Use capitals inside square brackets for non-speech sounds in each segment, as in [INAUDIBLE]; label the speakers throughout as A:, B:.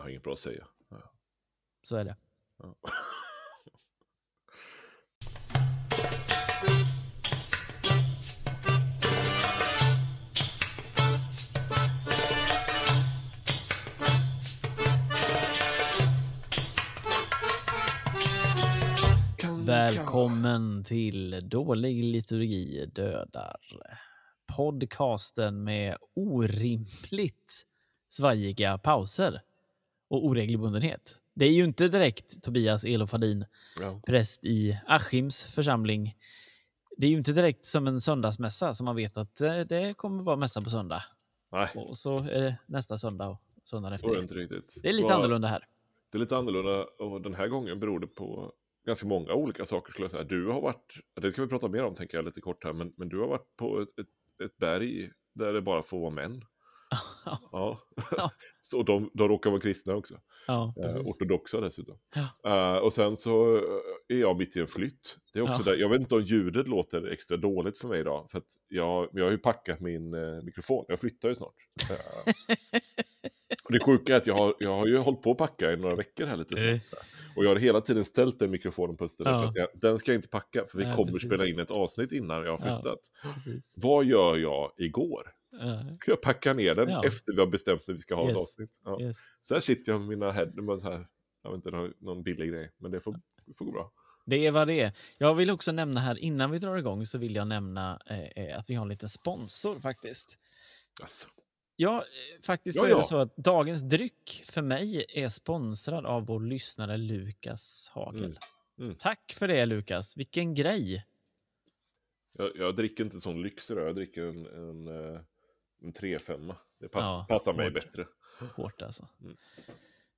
A: Jag har inget bra att säga. Ja.
B: Så är det.
A: Ja.
B: Välkommen till Dålig liturgi dödar. Podcasten med orimligt svajiga pauser och oregelbundenhet. Det är ju inte direkt Tobias Elofadin,
A: Ja.
B: präst i Askims församling. Det är ju inte direkt som en söndagsmässa som man vet att eh, det kommer vara mässa på söndag.
A: Nej,
B: Och så är det nästa söndag och söndagen
A: så är det
B: efter.
A: inte riktigt.
B: Det är lite
A: Vad-
B: annorlunda här.
A: Det är lite annorlunda och den här gången beror det på ganska många olika saker skulle jag säga. Du har varit, det ska vi prata mer om tänker jag lite kort här, men, men du har varit på ett, ett, ett berg där det bara får vara män. Ja. [LAUGHS] Så de, de råkar vara kristna också.
B: Ja,
A: Eh, ortodoxa dessutom.
B: Ja.
A: Eh, och sen så eh, är jag mitt i en flytt. Det är också
B: Ja.
A: där, jag vet inte om ljudet låter extra dåligt för mig idag. För att jag, jag har ju packat min eh, mikrofon, jag flyttar ju snart. Eh, och det sjuka är att jag har, jag har ju hållit på att packa i några veckor här lite
B: Eh.
A: snart. Och jag har hela tiden ställt den mikrofonen på östen.
B: Ja.
A: För att jag, den ska jag inte packa, för vi
B: Nej,
A: kommer
B: precis.
A: spela in ett avsnitt innan jag har flyttat. Vad gör jag igår?
B: Ja,
A: Jag packar ner den
B: Ja.
A: efter vi har bestämt när vi ska ha
B: Yes.
A: ett avsnitt. Ja.
B: yes.
A: Så här sitter jag med mina här, jag vet inte, någon- någon billig grej, men det får, det får gå bra.
B: Det är vad det är. Jag vill också nämna här, innan vi drar igång, så vill jag nämna eh, eh, att vi har en liten sponsor faktiskt.
A: Alltså,
B: Ja, eh, faktiskt
A: Ja,
B: så är det
A: ja.
B: så att dagens dryck för mig är sponsrad av vår lyssnare Lukas Hagel.
A: Mm. Mm.
B: Tack för det Lukas, vilken grej!
A: jag, jag dricker inte sån lyx idag, jag dricker en, en, eh, en 3-5. Det pass,
B: Ja,
A: passar mig
B: hårt.
A: bättre.
B: Hårt alltså.
A: Mm.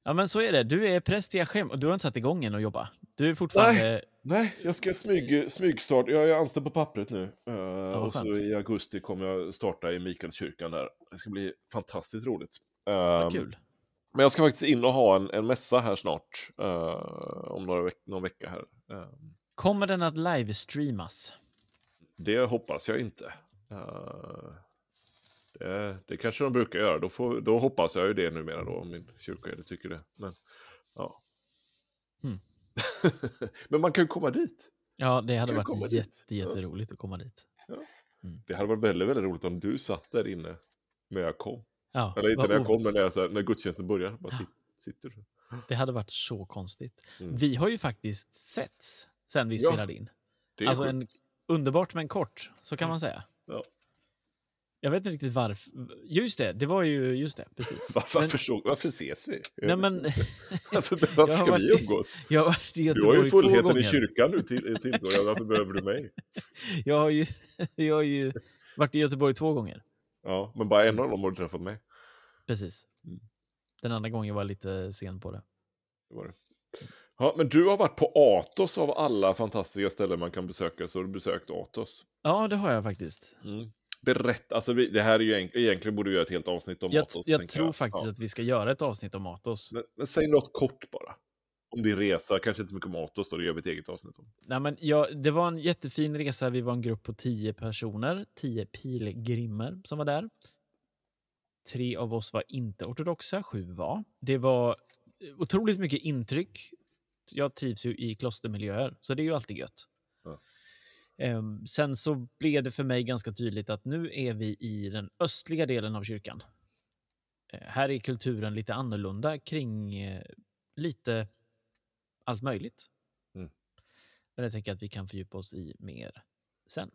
B: Ja men så är det, du är präst i Askim och du har inte satt igång än att jobba. Du är fortfarande...
A: Nej, jag ska smyg, smygstart. Jag är anställd på pappret nu. Eh,
B: vad
A: och så i augusti kommer jag starta i Mikaelskyrkan där. Det ska bli fantastiskt roligt.
B: Vad
A: Eh,
B: kul.
A: Men jag ska faktiskt in och ha en, en mässa här snart. eh, om några veck någon vecka här. Eh,
B: Kommer den att livestreamas?
A: Det hoppas jag inte. Eh, det, kanske de brukar göra. Då, får, då hoppas jag ju det numera då, om min kyrkoherde tycker det. Men, ja.
B: Hmm. [LAUGHS]
A: Men man kan ju komma dit.
B: Ja, det hade varit jätte, jätteroligt att komma dit.
A: Det hade varit väldigt, väldigt roligt om du satt där inne när jag kom.
B: Ja,
A: Eller inte när jag kom, men när, jag, så här, när gudstjänsten börjar. Bara sit, sitter du.
B: Det hade varit så konstigt.
A: Mm.
B: Vi har ju faktiskt setts sen vi
A: Ja,
B: spelade in. Alltså
A: sjukt.
B: en, underbart men kort, så kan man säga.
A: Ja.
B: Jag vet inte riktigt varför. Just det, det var ju just det, precis. [LAUGHS]
A: Varför,
B: Men-
A: så, varför ses vi?
B: Nej, men [LAUGHS]
A: varför varför ska vi
B: varit-
A: umgås?
B: jag har
A: Du har ju fullheten i kyrkan nu till, jag. Varför behöver du mig? [LAUGHS]
B: Jag har ju, jag har ju varit i Göteborg två gånger.
A: Ja, men bara en av dem har du träffat mig.
B: Precis.
A: Mm.
B: Den andra gången var jag lite sen på det.
A: Det var det. Ja, men du har varit på Atos av alla fantastiska ställen man kan besöka, så har du besökt Atos.
B: Ja, det har jag faktiskt.
A: Berätta, alltså vi, det här är ju egent- egentligen borde vi göra ett helt avsnitt om
B: Jag,
A: Atos.
B: jag tror faktiskt
A: Ja.
B: att vi ska göra ett avsnitt om Atos.
A: Men, men säg något kort bara. Om din resa, kanske inte så mycket om Atos då, det gör vi ett eget avsnitt om.
B: Nej, men ja, det var en jättefin resa. Vi var en grupp på tio personer, tio pilgrimer som var där. Tre av oss var inte ortodoxa, sju var. Det var otroligt mycket intryck. Jag trivs ju i klostermiljöer, så det är ju alltid gött. Ehm, sen så blev det för mig ganska tydligt att nu är vi i den östliga delen av kyrkan. Eh, här är kulturen lite annorlunda kring eh, lite allt möjligt.
A: Mm.
B: Men jag tänker att vi kan fördjupa oss i mer sen.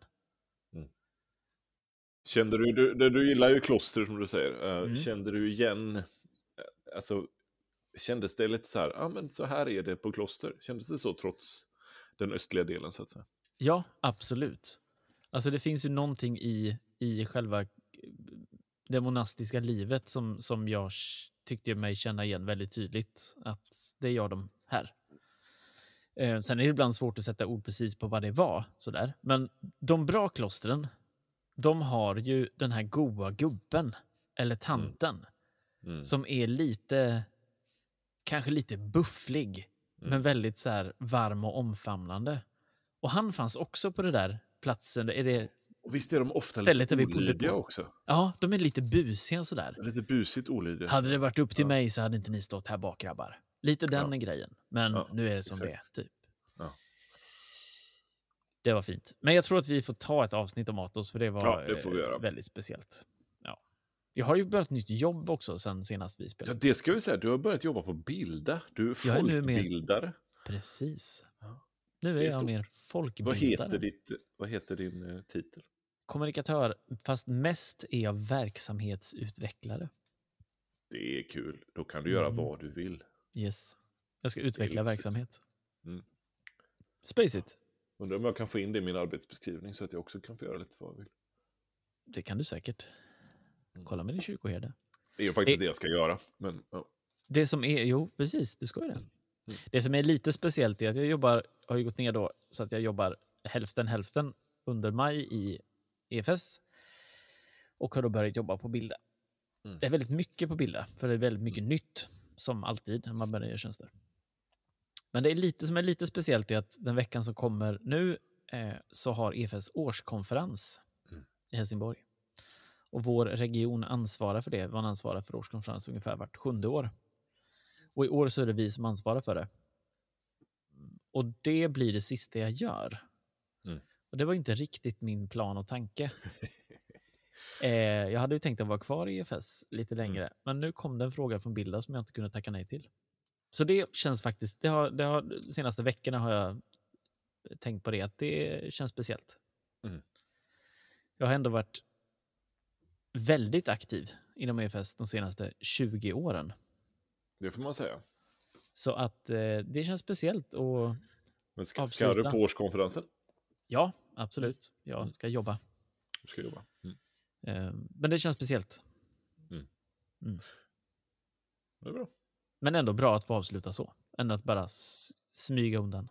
A: Kände du, du, du, gillar ju kloster som du säger. Eh,
B: Mm.
A: Kände du igen, alltså, kändes det lite så här, ja men så här är det på kloster? Kändes det så trots den östliga delen så att säga?
B: Ja, absolut. Alltså det finns ju någonting i, i själva eh, det monastiska livet som, som jag tyckte mig känna igen väldigt tydligt. Att det gör de här. Eh, sen är det ibland svårt att sätta ord precis på vad det var. Sådär. Men de bra klostren, de har ju den här goa gubben, eller tanten,
A: Mm.
B: som är lite, kanske lite bufflig,
A: Mm.
B: men väldigt så här varm och omfamnande. Och han fanns också på det där platsen. Är det
A: Och visst är de ofta
B: Stället
A: lite olydiga också?
B: Ja, de är lite busiga sådär.
A: Lite busigt olydiga.
B: Hade det varit upp till
A: Ja.
B: mig så hade inte ni stått här bak, grabbar. Lite den
A: Ja.
B: grejen. Men
A: Ja,
B: nu är det som det är,
A: exakt.
B: typ.
A: Ja.
B: Det var fint. Men jag tror att vi får ta ett avsnitt om Atos, för det var
A: Ja, det får vi
B: eh, väldigt speciellt. Ja. Jag har ju börjat nytt jobb också sen senast vi
A: Ja,
B: spelade.
A: det ska vi säga. Du har börjat jobba på Bilda. Du är folkbildare.
B: Precis. Nu är
A: är
B: jag
A: stort.
B: mer
A: Vad
B: folkbildare.
A: heter, ditt, vad heter din eh, titel?
B: Kommunikatör, fast mest är jag verksamhetsutvecklare.
A: Det är kul. Då kan du göra
B: Mm.
A: vad du vill.
B: Yes. Jag ska utveckla verksamhet.
A: Mm.
B: Space it.
A: Undrar om jag kan få in det i min arbetsbeskrivning så att jag också kan få göra lite vad jag vill.
B: Det kan du säkert. Kolla med din kyrkoherde.
A: Det är ju faktiskt
B: Eh.
A: det jag ska göra. Men, ja.
B: Det som är, jo precis, du ska ju det.
A: Mm.
B: Det som är lite speciellt är att jag jobbar, har ju gått ner då, så att jag jobbar hälften hälften under maj i EFS och har då börjat jobba på Bilda.
A: Mm.
B: Det är väldigt mycket på Bilda, för det är väldigt mycket nytt, som alltid när man börjar göra tjänster. Men det är lite som är lite speciellt är att den veckan som kommer nu eh, så har EFS årskonferens
A: Mm.
B: i Helsingborg. Och vår region ansvarar för det. Man ansvarar för årskonferens ungefär vart sjunde år. Och i år så är det vi som ansvarar för det. Och det blir det sista jag gör.
A: Mm.
B: Och det var inte riktigt min plan och tanke. [LAUGHS] eh, jag hade ju tänkt att vara kvar i EFS lite längre, men nu kom det en fråga från Bilda som jag inte kunde tacka nej till. Så det känns faktiskt, det har, det har, de senaste veckorna har jag tänkt på det, att det känns speciellt.
A: Mm.
B: Jag har ändå varit väldigt aktiv inom EFS de senaste 20 åren.
A: Det får man säga.
B: Så att eh, det känns speciellt och
A: Men ska, ska du
B: Avsluta.
A: på årskonferensen?
B: ja, absolut. Jag ska jobba.
A: Du ska jobba. Mm.
B: Eh, men det känns speciellt.
A: Det är bra.
B: Men ändå bra att få avsluta så. Än att bara smyga undan.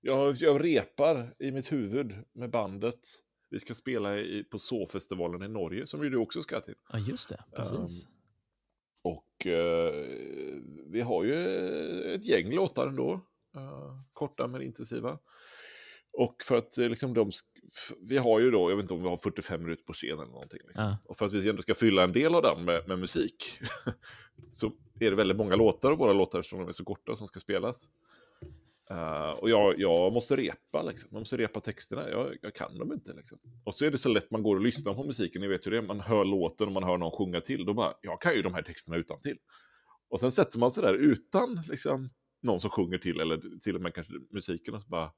A: Jag, jag repar i mitt huvud med bandet. Vi ska spela i, på Så-festivalen i Norge, som ju du också ska till.
B: Ja, just det. Precis.
A: Och eh, vi har ju ett gäng låtar ändå. Eh, korta men intensiva. Och för att eh, liksom de... Vi har ju då, jag vet inte om vi har 45 minuter på scen eller någonting. Liksom.
B: Ja.
A: Och för att vi ändå ska fylla en del av den med, med musik [LAUGHS] så är det väldigt många låtar av våra låtar som är så korta som ska spelas. Uh, och jag, jag måste repa, liksom. jag måste repa texterna, jag, jag kan dem inte. Liksom. Och så är det så lätt man går och lyssnar på musiken, ni vet hur det är, man hör låten och man hör någon sjunga till, då bara, jag kan ju de här texterna utan till. Och sen sätter man sig där utan liksom, någon som sjunger till, eller till och med kanske musiken, och så bara...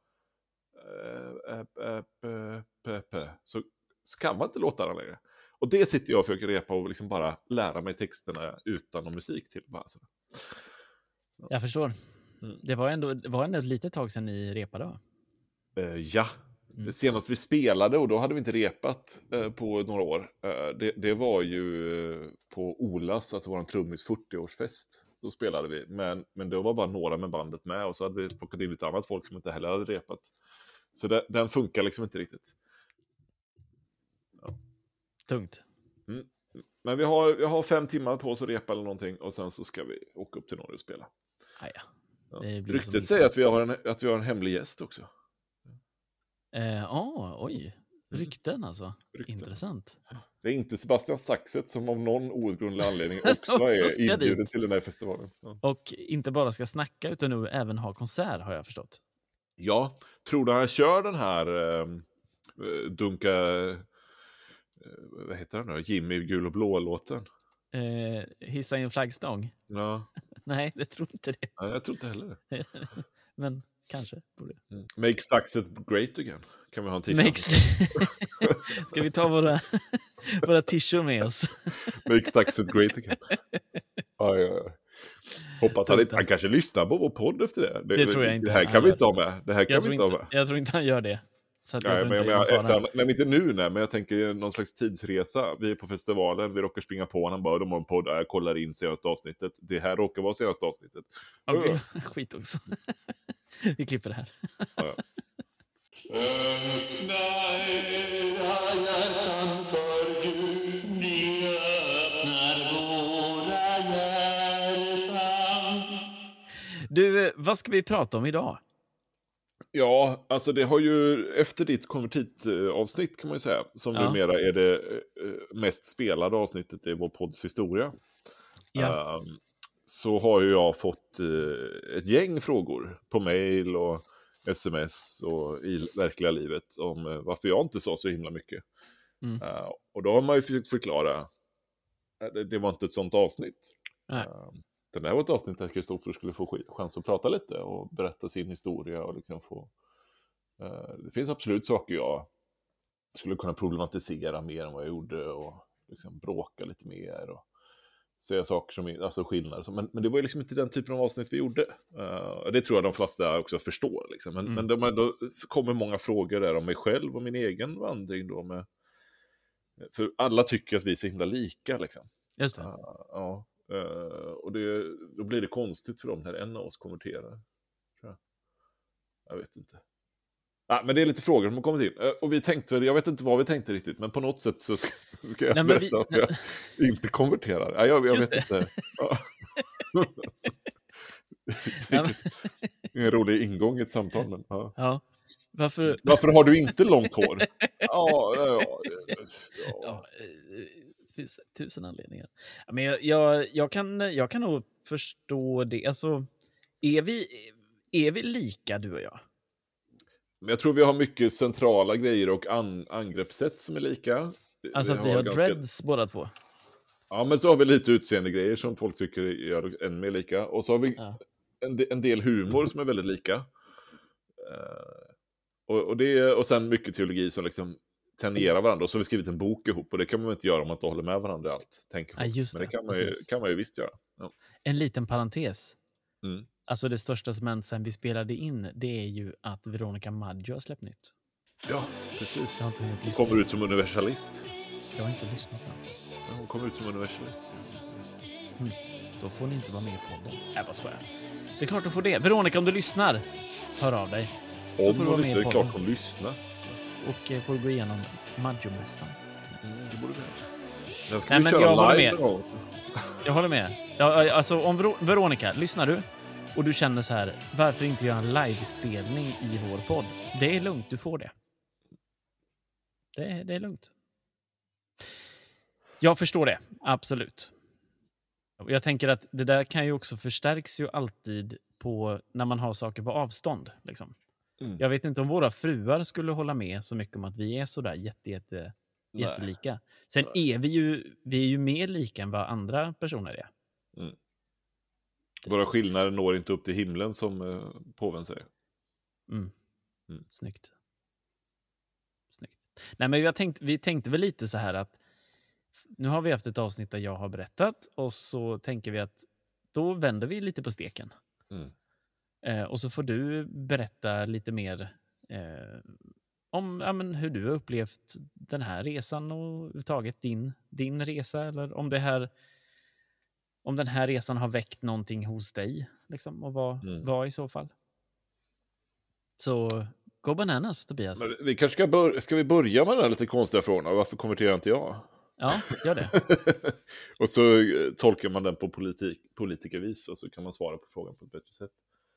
A: Så, så kan man inte låta den längre. Och det sitter jag och försöker repa och liksom bara lära mig texterna utan någon musik till. Bara så.
B: Jag förstår.
A: Mm.
B: Det var ändå, det var ändå ett litet tag sedan ni repade, va?
A: Eh, ja,
B: Mm.
A: senast vi spelade och då hade vi inte repat eh, på några år. Eh, det, det var ju på Olas, alltså vår trummis 40-årsfest. Då spelade vi, men, men det var bara några med bandet med och så hade vi plockat in lite annat folk som inte heller hade repat. Så det, den funkar liksom inte riktigt.
B: Tungt.
A: Men vi har, vi har fem timmar på oss att repa eller någonting och sen så ska vi åka upp till Norge och spela.
B: Ah, ja.
A: Ja. Ryktet säger att vi, har en, att vi har en hemlig gäst också.
B: Eh, ah, oj. Rykten alltså.
A: Mm. Rykten.
B: Intressant.
A: Det är inte Sebastian Saxet som av någon outgrundlig anledning [LAUGHS] också är inbjuden
B: dit.
A: till den här festivalen. Ja.
B: Och inte bara ska snacka utan nu även ha konsert har jag förstått.
A: Ja, tror du han kör den här ehm, eh, Dunka... eh, vad heter den då? Jimmy gul och blå-låten?
B: Eh, hissa i en flaggstång?
A: Ja, [LAUGHS]
B: Nej, jag tror inte det.
A: nej, jag tror inte heller det. [LAUGHS]
B: Men kanske. Borde.
A: Mm. Make Saxet great again. Kan vi ha en t-shirt?
B: Makes... [LAUGHS] Ska vi ta våra, våra t-shirts med oss?
A: Make Saxet great again. Ja, ja. Hoppas han, inte, han kanske lyssnar på vår podd efter det.
B: Det tror jag inte
A: Det här kan vi inte ha med. Det här kan
B: Jag
A: vi
B: tror,
A: inte ha
B: inte,
A: med.
B: jag tror inte han gör det. Så att jag
A: Nej,
B: tror
A: men, jag efter, nej, men inte nu nej, men jag tänker någon slags tidsresa. Vi är på festivalen, vi råkar springa på honom, bara de har en podd, Ja, jag kollar in senaste avsnittet. Det här råkar vara senaste avsnittet.
B: Okej, [LAUGHS] Skit också. [LAUGHS] Vi klipper det här.
A: Ja.
C: Öppna era hjärtan för Gud, vi öppnar våra hjärtan.
B: Du, vad ska vi prata om idag?
A: Ja, alltså det har ju efter ditt konvertitavsnitt kan man ju säga, som
B: Ja.
A: numera är det eh, mest spelade avsnittet i vår podds historia.
B: Ja.
A: Ehm, så har ju jag fått eh, ett gäng frågor på mail och sms och i verkliga livet om eh, varför jag inte sa så himla mycket.
B: Mm.
A: Och då har man ju försökt förklara, det, det var inte ett sånt avsnitt.
B: Nej.
A: Det här var ett avsnitt där Kristoffer skulle få chans att prata lite och berätta sin historia och liksom få... eh, det finns absolut saker jag skulle kunna problematisera mer än vad jag gjorde och liksom bråka lite mer och säga saker som är, alltså skillnader. Men, men det var ju liksom inte den typen av avsnitt vi gjorde. Eh, det tror jag de flesta också förstår. Liksom. Men,
B: Mm.
A: men de, då kommer många frågor där om mig själv och min egen vandring då med... För alla tycker att vi är så himla lika liksom.
B: Just det.
A: Ja, ja. Eh, och det, då blir det konstigt för dem när en av oss konverterar. Jag. jag vet inte. Ja, men det är lite frågor som har kommit in. Eh, Och vi tänkte, jag vet inte vad vi tänkte riktigt, men på något sätt så ska, [LAUGHS] ska jag
B: Nej, men vi-
A: berätta varför jag inte konverterar. Ja, jag, jag vet
B: det.
A: inte. [LAUGHS]
B: Men-
A: En rolig ingång i ett samtal. Men, ja.
B: Ja. Varför?
A: Varför har du inte långt hår? [LAUGHS] Ja, ja, ja, ja.
B: Finns tusen anledningar. Men jag, jag, jag, kan, jag kan nog förstå det. Alltså, är vi, är vi lika, du och jag?
A: Men jag tror vi har mycket centrala grejer och an angreppssätt som är lika.
B: Alltså att vi har
A: ganska-
B: dreads båda två?
A: Ja, men så har vi lite utseendegrejer som folk tycker gör än mer lika. Och så har vi
B: Ja.
A: en, en del humor som är väldigt lika. Eh, och, och, det, och sen mycket teologi som liksom tangerar varandra. Och så har vi skrivit en bok ihop. Och det kan man inte göra om man inte håller med varandra i allt. Tänker
B: Ja, just
A: Men det
B: det,
A: kan man, ju, kan man ju visst göra. Ja.
B: En liten parentes.
A: Mm.
B: Alltså det största som hänt sen vi spelade in, det är ju att Veronica Maggio har släppt nytt.
A: ja, precis.
B: Jag har inte hunnit
A: Hon kommer ut som universalist.
B: Jag har inte lyssnat än.
A: Ja, hon kommer ut som universalist.
B: Då får ni inte vara med i podden. Jag bara skojar. Det är klart du får det. Veronica, om du lyssnar, hör av dig.
A: Om hon inte, det är klart hon lyssnar.
B: Och eh, får gå igenom Maggio-mässan.
A: Det borde vi göra. Den ska
B: Nej,
A: vi
B: men
A: köra
B: jag håller
A: live
B: med. Jag håller med. Ja, alltså, om Ver- Veronica, lyssnar du? Och du känner så här, varför inte göra en livespelning i vår podd? Det är lugnt, du får det. Det, är- det är lugnt. Jag förstår det, absolut. Och Jag tänker att det där kan ju också förstärks ju alltid på när man har saker på avstånd. Liksom.
A: Mm.
B: Jag vet inte om våra fruar skulle hålla med så mycket om att vi är så där jätte, jätte,
A: Nej.
B: jättelika. Sen
A: Nej.
B: är vi ju, vi är ju mer lika än vad andra personer är.
A: Våra skillnader når inte upp till himlen som eh, påven säger.
B: Mm.
A: Mm.
B: Snyggt. Snyggt. Nej, men tänkt, vi tänkte väl lite så här att nu har vi haft ett avsnitt där jag har berättat och så tänker vi att då vänder vi lite på steken.
A: Mm.
B: Eh, och så får du berätta lite mer eh, om ja, men hur du har upplevt den här resan och överhuvudtaget din, din resa eller om det här om den här resan har väckt någonting hos dig liksom, och vad,
A: Mm.
B: vad i så fall. Så go bananas Tobias.
A: Men vi kanske ska, bör- ska vi börja med den här lite konstiga frågan. Varför konverterar inte jag?
B: Ja, gör det. [LAUGHS]
A: och så eh, tolkar man den på politik, politikervis och så kan man svara på frågan på ett bättre sätt.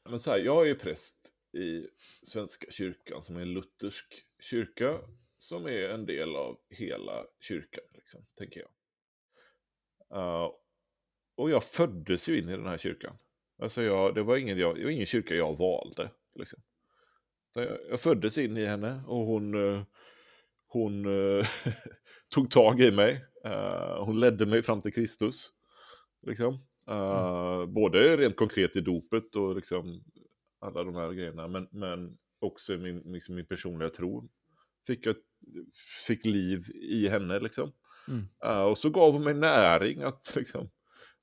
A: Men så här, jag är ju präst i Svenska kyrkan som är en luthersk kyrka som är en del av hela kyrkan, liksom, tänker jag. Uh, och jag föddes ju in i den här kyrkan. Alltså jag, det, var ingen, jag, det var ingen kyrka jag valde. Liksom. Jag, jag föddes in i henne och hon, eh, hon eh, [LAUGHS] tog tag i mig. Uh, hon ledde mig fram till Kristus. Liksom. Eh, Både rent konkret i dopet och liksom alla de här grejerna. Men, men också min, liksom min personliga tro. Fick, jag, fick liv i henne liksom.
B: Mm.
A: Eh, och så gav hon mig näring att, liksom,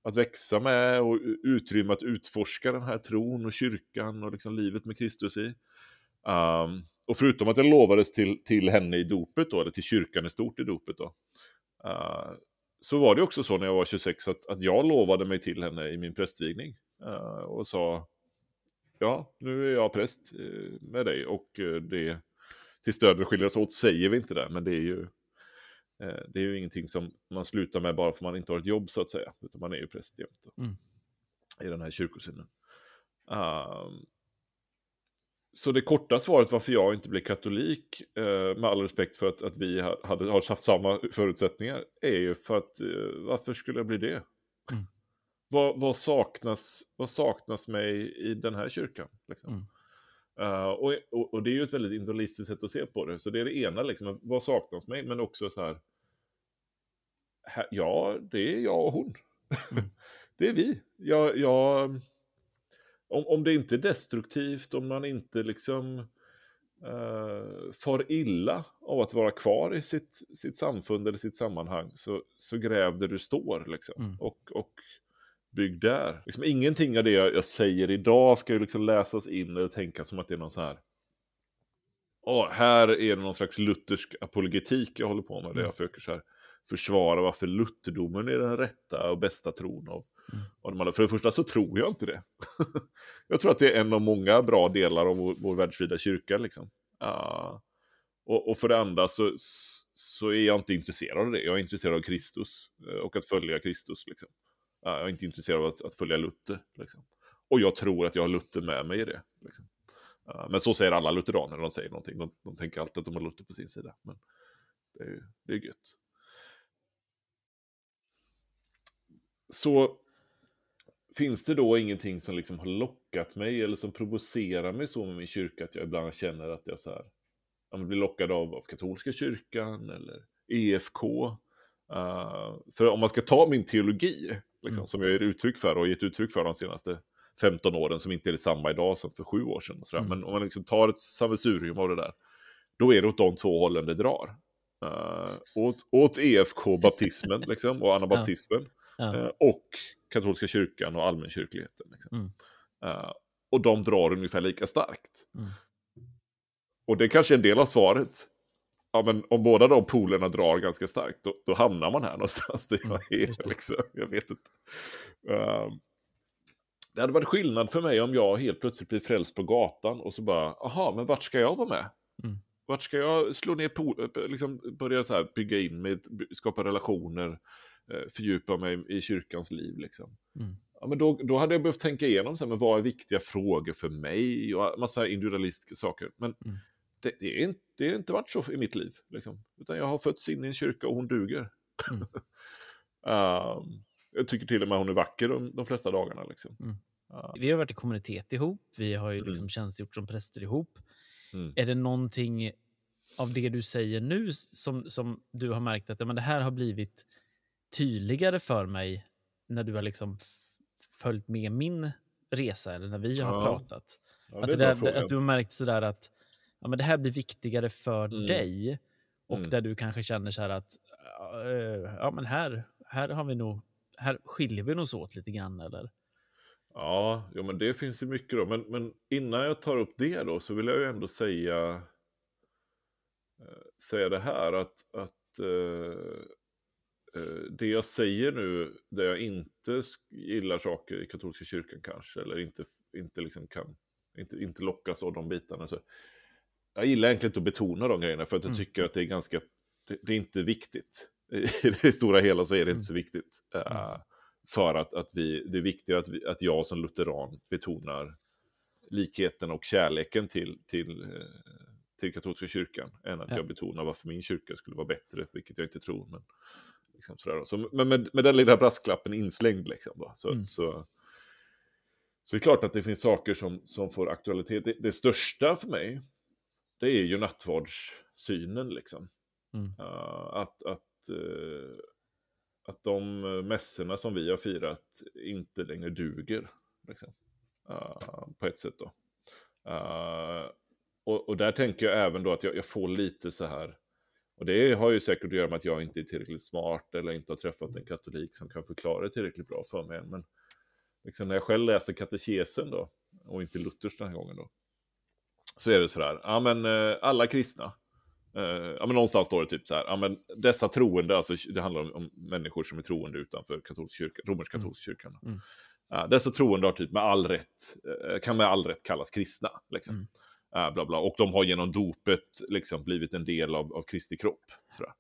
A: att växa med och utrymme att utforska den här tron och kyrkan och liksom livet med Kristus i. Um, och förutom att jag lovades till, till henne i dopet då, eller till kyrkan i stort i dopet då, uh, så var det också så när jag var 26 att, att jag lovade mig till henne i min prästvigning uh, och sa ja, nu är jag präst eh, med dig och eh, det till stöd vi skiljer oss åt säger vi inte det, men det är ju det är ju ingenting som man slutar med bara för man inte har ett jobb så att säga, utan man är ju präst jämt
B: Mm.
A: i den här kyrkosynen. Um, så det korta svaret varför jag inte blev katolik, eh, med all respekt för att, att vi ha- hade, har haft samma förutsättningar, är ju för att eh, varför skulle jag bli det?
B: Mm.
A: vad, vad, saknas, vad saknas mig i den här kyrkan? Liksom?
B: Mm.
A: Eh, och, och, och det är ju ett väldigt individualistiskt sätt att se på det. Så det är det ena, liksom, vad saknas mig? Men också så här, här ja, det är jag och hon.
B: Mm. [LAUGHS]
A: det är vi. Jag, jag, om, om det inte är destruktivt, om man inte liksom uh, far illa av att vara kvar i sitt, sitt samfund eller sitt sammanhang, så, så gräv där du står. Liksom.
B: Mm.
A: Och, och bygg där. Liksom, ingenting av det jag, jag säger idag ska ju liksom läsas in eller tänkas som att det är någon så här Åh, här är det någon slags luthersk apologetik jag håller på med. Där
B: Mm.
A: jag försöker så här försvara varför lutherdomen är den rätta och bästa tron. Av,
B: Mm.
A: av de andra. För det första så tror jag inte det. [LAUGHS] jag tror att det är en av många bra delar av vår, vår världsvida kyrka. Liksom. Ah, och, och för det andra så, så är jag inte intresserad av det. Jag är intresserad av Kristus eh, och att följa Kristus. Liksom. Ah, jag är inte intresserad av att, att följa Luther. Liksom. Och jag tror att jag har Luther med mig i det. Liksom. Ah, men så säger alla lutheraner när de säger någonting. De, de tänker alltid att de har Luther på sin sida. Men det är, det är gött. Så finns det då ingenting som liksom har lockat mig eller som provocerar mig så med min kyrka att jag ibland känner att jag så här, jag blir lockad av, av katolska kyrkan eller EFK. Uh, för om man ska ta min teologi, liksom,
B: Mm.
A: som jag ger uttryck för och gett uttryck för de senaste 15 åren, som inte är detsamma idag som för sju år sedan. Och sådär.
B: Mm.
A: Men om man liksom tar ett sammelsurium av det där, då är det åt de två hållen det drar. Uh, åt, åt EFK-baptismen liksom, och [LAUGHS] anabaptismen.
B: Ja.
A: Eh, och katolska kyrkan och allmänkyrkligheten. Liksom.
B: Mm.
A: Eh, och de drar ungefär lika starkt.
B: Mm.
A: Och det är kanske är en del av svaret. Ja, men om båda de polerna drar ganska starkt, då, då hamnar man här [LAUGHS] någonstans. Det
B: Mm,
A: jag, är, liksom, jag vet inte. Eh, det hade varit skillnad för mig om jag helt plötsligt blir frälst på gatan och så bara, aha, men vart ska jag vara med?
B: Mm.
A: Vart ska jag slå ner, po- liksom börja så här bygga in mig, skapa relationer, eh, fördjupa mig i kyrkans liv liksom.
B: Mm.
A: Ja, men då, då hade jag behövt tänka igenom, så här, men vad är viktiga frågor för mig och massa individualistiska saker. Men
B: Mm.
A: det, det, är inte, det har inte varit så i mitt liv. Liksom. Utan jag har fötts in i en kyrka och hon duger.
B: Mm. [LAUGHS]
A: Ehm, jag tycker till och med hon är vacker de, de flesta dagarna. Liksom. Ja.
B: Vi har varit i kommunitet ihop, vi har ju
A: Mm.
B: liksom tjänstgjort som präster ihop.
A: Mm.
B: Är det någonting av det du säger nu som, som du har märkt att ja, men det här har blivit tydligare för mig när du har liksom följt med min resa eller när vi har
A: Ja.
B: pratat?
A: Ja,
B: att, där, att du har märkt sådär att ja, men det här blir viktigare för
A: Mm.
B: dig och
A: Mm.
B: där du kanske känner så här att eh, ja, men här, här har vi nog här skiljer vi oss åt lite grann eller?
A: Ja, jo, men det finns ju mycket då. Men, men innan jag tar upp det då så vill jag ju ändå säga, eh, säga det här att, att eh, eh, det jag säger nu, där jag inte gillar saker i katolska kyrkan kanske, eller inte, inte, liksom kan, inte, inte lockas av de bitarna. Så jag gillar egentligen inte att betona de grejerna för att jag
B: Mm.
A: tycker att det är ganska, det, det är inte viktigt. [LAUGHS] I det stora hela så är det
B: Mm.
A: inte så viktigt. Eh,
B: Mm.
A: för att, att vi, det är viktigare att, vi, att jag som lutheran betonar likheten och kärleken till, till, eh, till katolska kyrkan än att
B: Ja.
A: jag betonar varför min kyrka skulle vara bättre, vilket jag inte tror. Men, liksom sådär. Så, men med, med den lilla brasklappen inslängd, liksom, då, så,
B: Mm.
A: så, så är det klart att det finns saker som, som får aktualitet. Det, det största för mig, det är ju nattvardssynen. Liksom.
B: Mm.
A: Uh, att, att, uh, att de mässorna som vi har firat inte längre duger. Liksom. Uh, på ett sätt då. Och, och där tänker jag även då att jag, jag får lite så här, och det har ju säkert att göra med att jag inte är tillräckligt smart eller inte har träffat en katolik som kan förklara det tillräckligt bra för mig. Men liksom när jag själv läser katekesen då, och inte Luthers den här gången då, så är det så här, ja men eh, alla kristna, eh, ja men någonstans står det typ så här, ja men dessa troende, alltså det handlar om, om människor som är troende utanför katolsk kyrka, romersk-katolska kyrkan.
B: Mm.
A: Ja, dessa troende har typ med all rätt, eh, kan med all rätt kallas kristna. Liksom.
B: Mm.
A: Ja, bla bla. Och de har genom dopet liksom blivit en del av, av Kristi kropp. Sådär.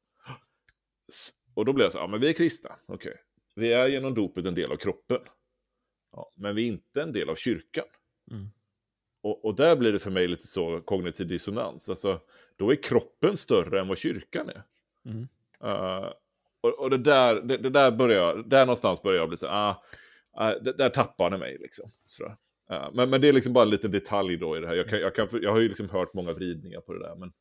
A: Och då blir jag så här, ja men vi är kristna, okej. Vi är genom dopet en del av kroppen. Ja, men vi är inte en del av kyrkan.
B: Mm.
A: och, och där blir det för mig lite så kognitiv dissonans. Alltså, då är kroppen större än vad kyrkan är.
B: Mm.
A: Uh, och, och det där, det, det, där börjar jag, där någonstans börjar jag bli så ah, det, där tappar ni mig liksom. Sådär. Uh, men, men det är liksom bara en liten detalj då i det här. Jag, kan, jag, kan, jag har ju liksom hört många vridningar på det där. Men,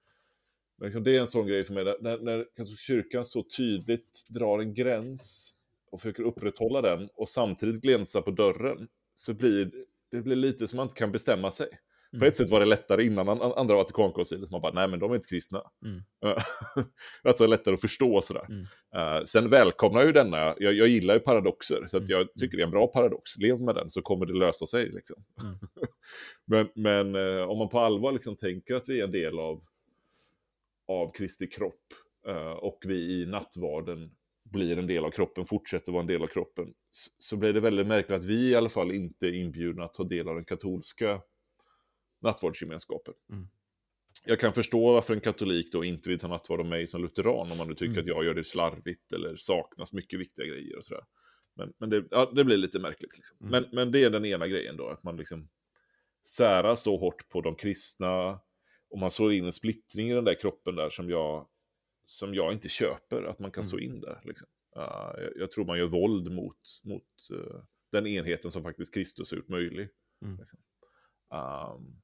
A: men liksom det är en sån grej för mig, där, när, när kanske kyrkan så tydligt drar en gräns och försöker upprätthålla den och samtidigt glänsa på dörren så blir det blir lite som man inte kan bestämma sig. På
B: Mm.
A: ett sätt var det lättare innan an- andra Vatikankoncilet. Man bara, nej men de är inte kristna.
B: Mm. [LAUGHS]
A: alltså lättare att förstå sådär.
B: Mm.
A: Eh, sen välkomnar jag ju denna, jag, jag gillar ju paradoxer. Så att
B: Mm.
A: jag tycker det är en bra paradox. Lev med den så kommer det lösa sig. Liksom.
B: Mm. [LAUGHS]
A: men men eh, om man på allvar liksom tänker att vi är en del av, av Kristi kropp eh, och vi i nattvarden blir en del av kroppen, fortsätter vara en del av kroppen, så blir det väldigt märkligt att vi i alla fall inte är inbjudna att ta del av den katolska nattvardsgemenskapen.
B: Mm.
A: Jag kan förstå varför en katolik då inte vill ta nattvard av mig som lutheran, om man nu tycker
B: Mm.
A: att jag gör det slarvigt eller saknas mycket viktiga grejer och sådär. Men, men det, ja, det blir lite märkligt. Liksom.
B: Mm.
A: Men, men det är den ena grejen då, att man liksom särar så hårt på de kristna, och man slår in en splittring i den där kroppen där som jag, som jag inte köper, att man kan
B: Mm.
A: så in där. Liksom. Uh, jag, jag tror man gör våld mot, mot uh, den enheten som faktiskt Kristus har gjort möjlig.
B: Mm.
A: Liksom. Um,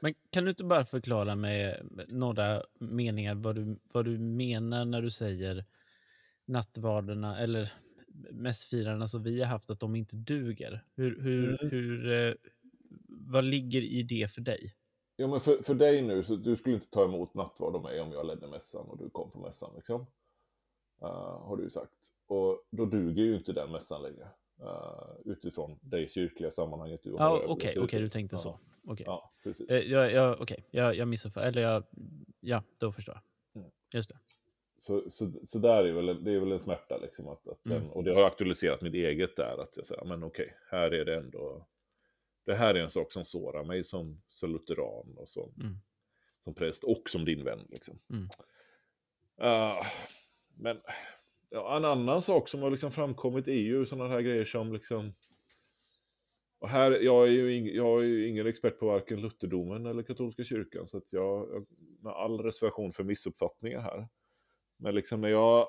B: Men kan du inte bara förklara med några meningar vad du, vad du menar när du säger nattvarderna eller mässfirarna som vi har haft, att de inte duger? Hur, hur,
A: Mm.
B: hur, eh, vad ligger i det för dig?
A: Ja, men för, för dig nu, så du skulle inte ta emot nattvard av mig om jag ledde mässan och du kom på mässan, liksom. Uh, har du sagt. Och då duger ju inte den mässan längre. Uh, utifrån det kyrkliga sammanhanget du har.
B: Okej, okej,
A: i.
B: du tänkte så. Okej.
A: Ja, precis.
B: Eh, jag, jag, okej, jag, jag missuppfattade. Eller jag... Ja, då förstår jag.
A: Mm.
B: Just det.
A: Så, så, så där är väl, en- det är väl en smärta, liksom. Att, att den,
B: Mm.
A: och det har aktualiserat mitt eget där, att jag säger, men okej, här är det ändå... Det här är en sak som sårar mig som, som lutheran och som,
B: Mm.
A: som präst och som din vän. Liksom. Ah, men ja, en annan sak som har liksom framkommit är ju sådana här grejer som liksom... Och här, jag är ju ing, jag är ju ingen expert på varken lutherdomen eller katolska kyrkan, så att jag, jag med all reservation för missuppfattningar här. Men liksom när jag,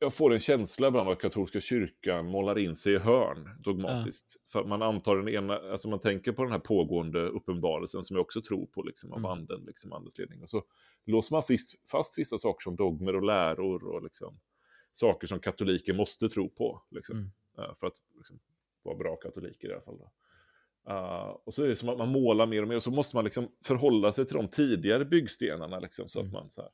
A: jag, får en känsla ibland att katolska kyrkan målar in sig i hörn dogmatiskt. Att man antar den ena, alltså man tänker på den här pågående uppenbarelsen som jag också tror på, liksom, av
B: Mm.
A: anden, liksom, andens ledning. Och så låser man fast, fast vissa saker som dogmer och läror och liksom, saker som katoliker måste tro på. Liksom,
B: Mm.
A: eh, för att liksom, vara bra katoliker i alla fall. Då. Uh, och så är det som att man målar mer och mer och så måste man liksom förhålla sig till de tidigare byggstenarna. Liksom, så att
B: Mm.
A: man, så här,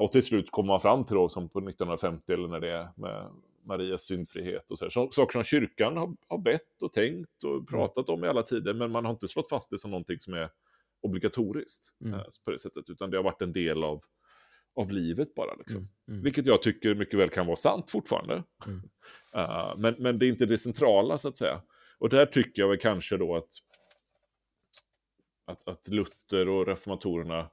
A: och till slut kommer man fram till då, som på 1950 eller när det är med Marias syndfrihet och så, så saker som kyrkan har, har bett och tänkt
B: Mm.
A: och pratat om i alla tider, men man har inte slått fast det som någonting som är obligatoriskt
B: Mm.
A: eh, på det sättet, utan det har varit en del av, av livet bara. Liksom.
B: Mm. Mm.
A: Vilket jag tycker mycket väl kan vara sant fortfarande.
B: Mm.
A: Uh, [LAUGHS] men, men det är inte det centrala så att säga. Och där tycker jag väl kanske då att, att, att Luther och reformatorerna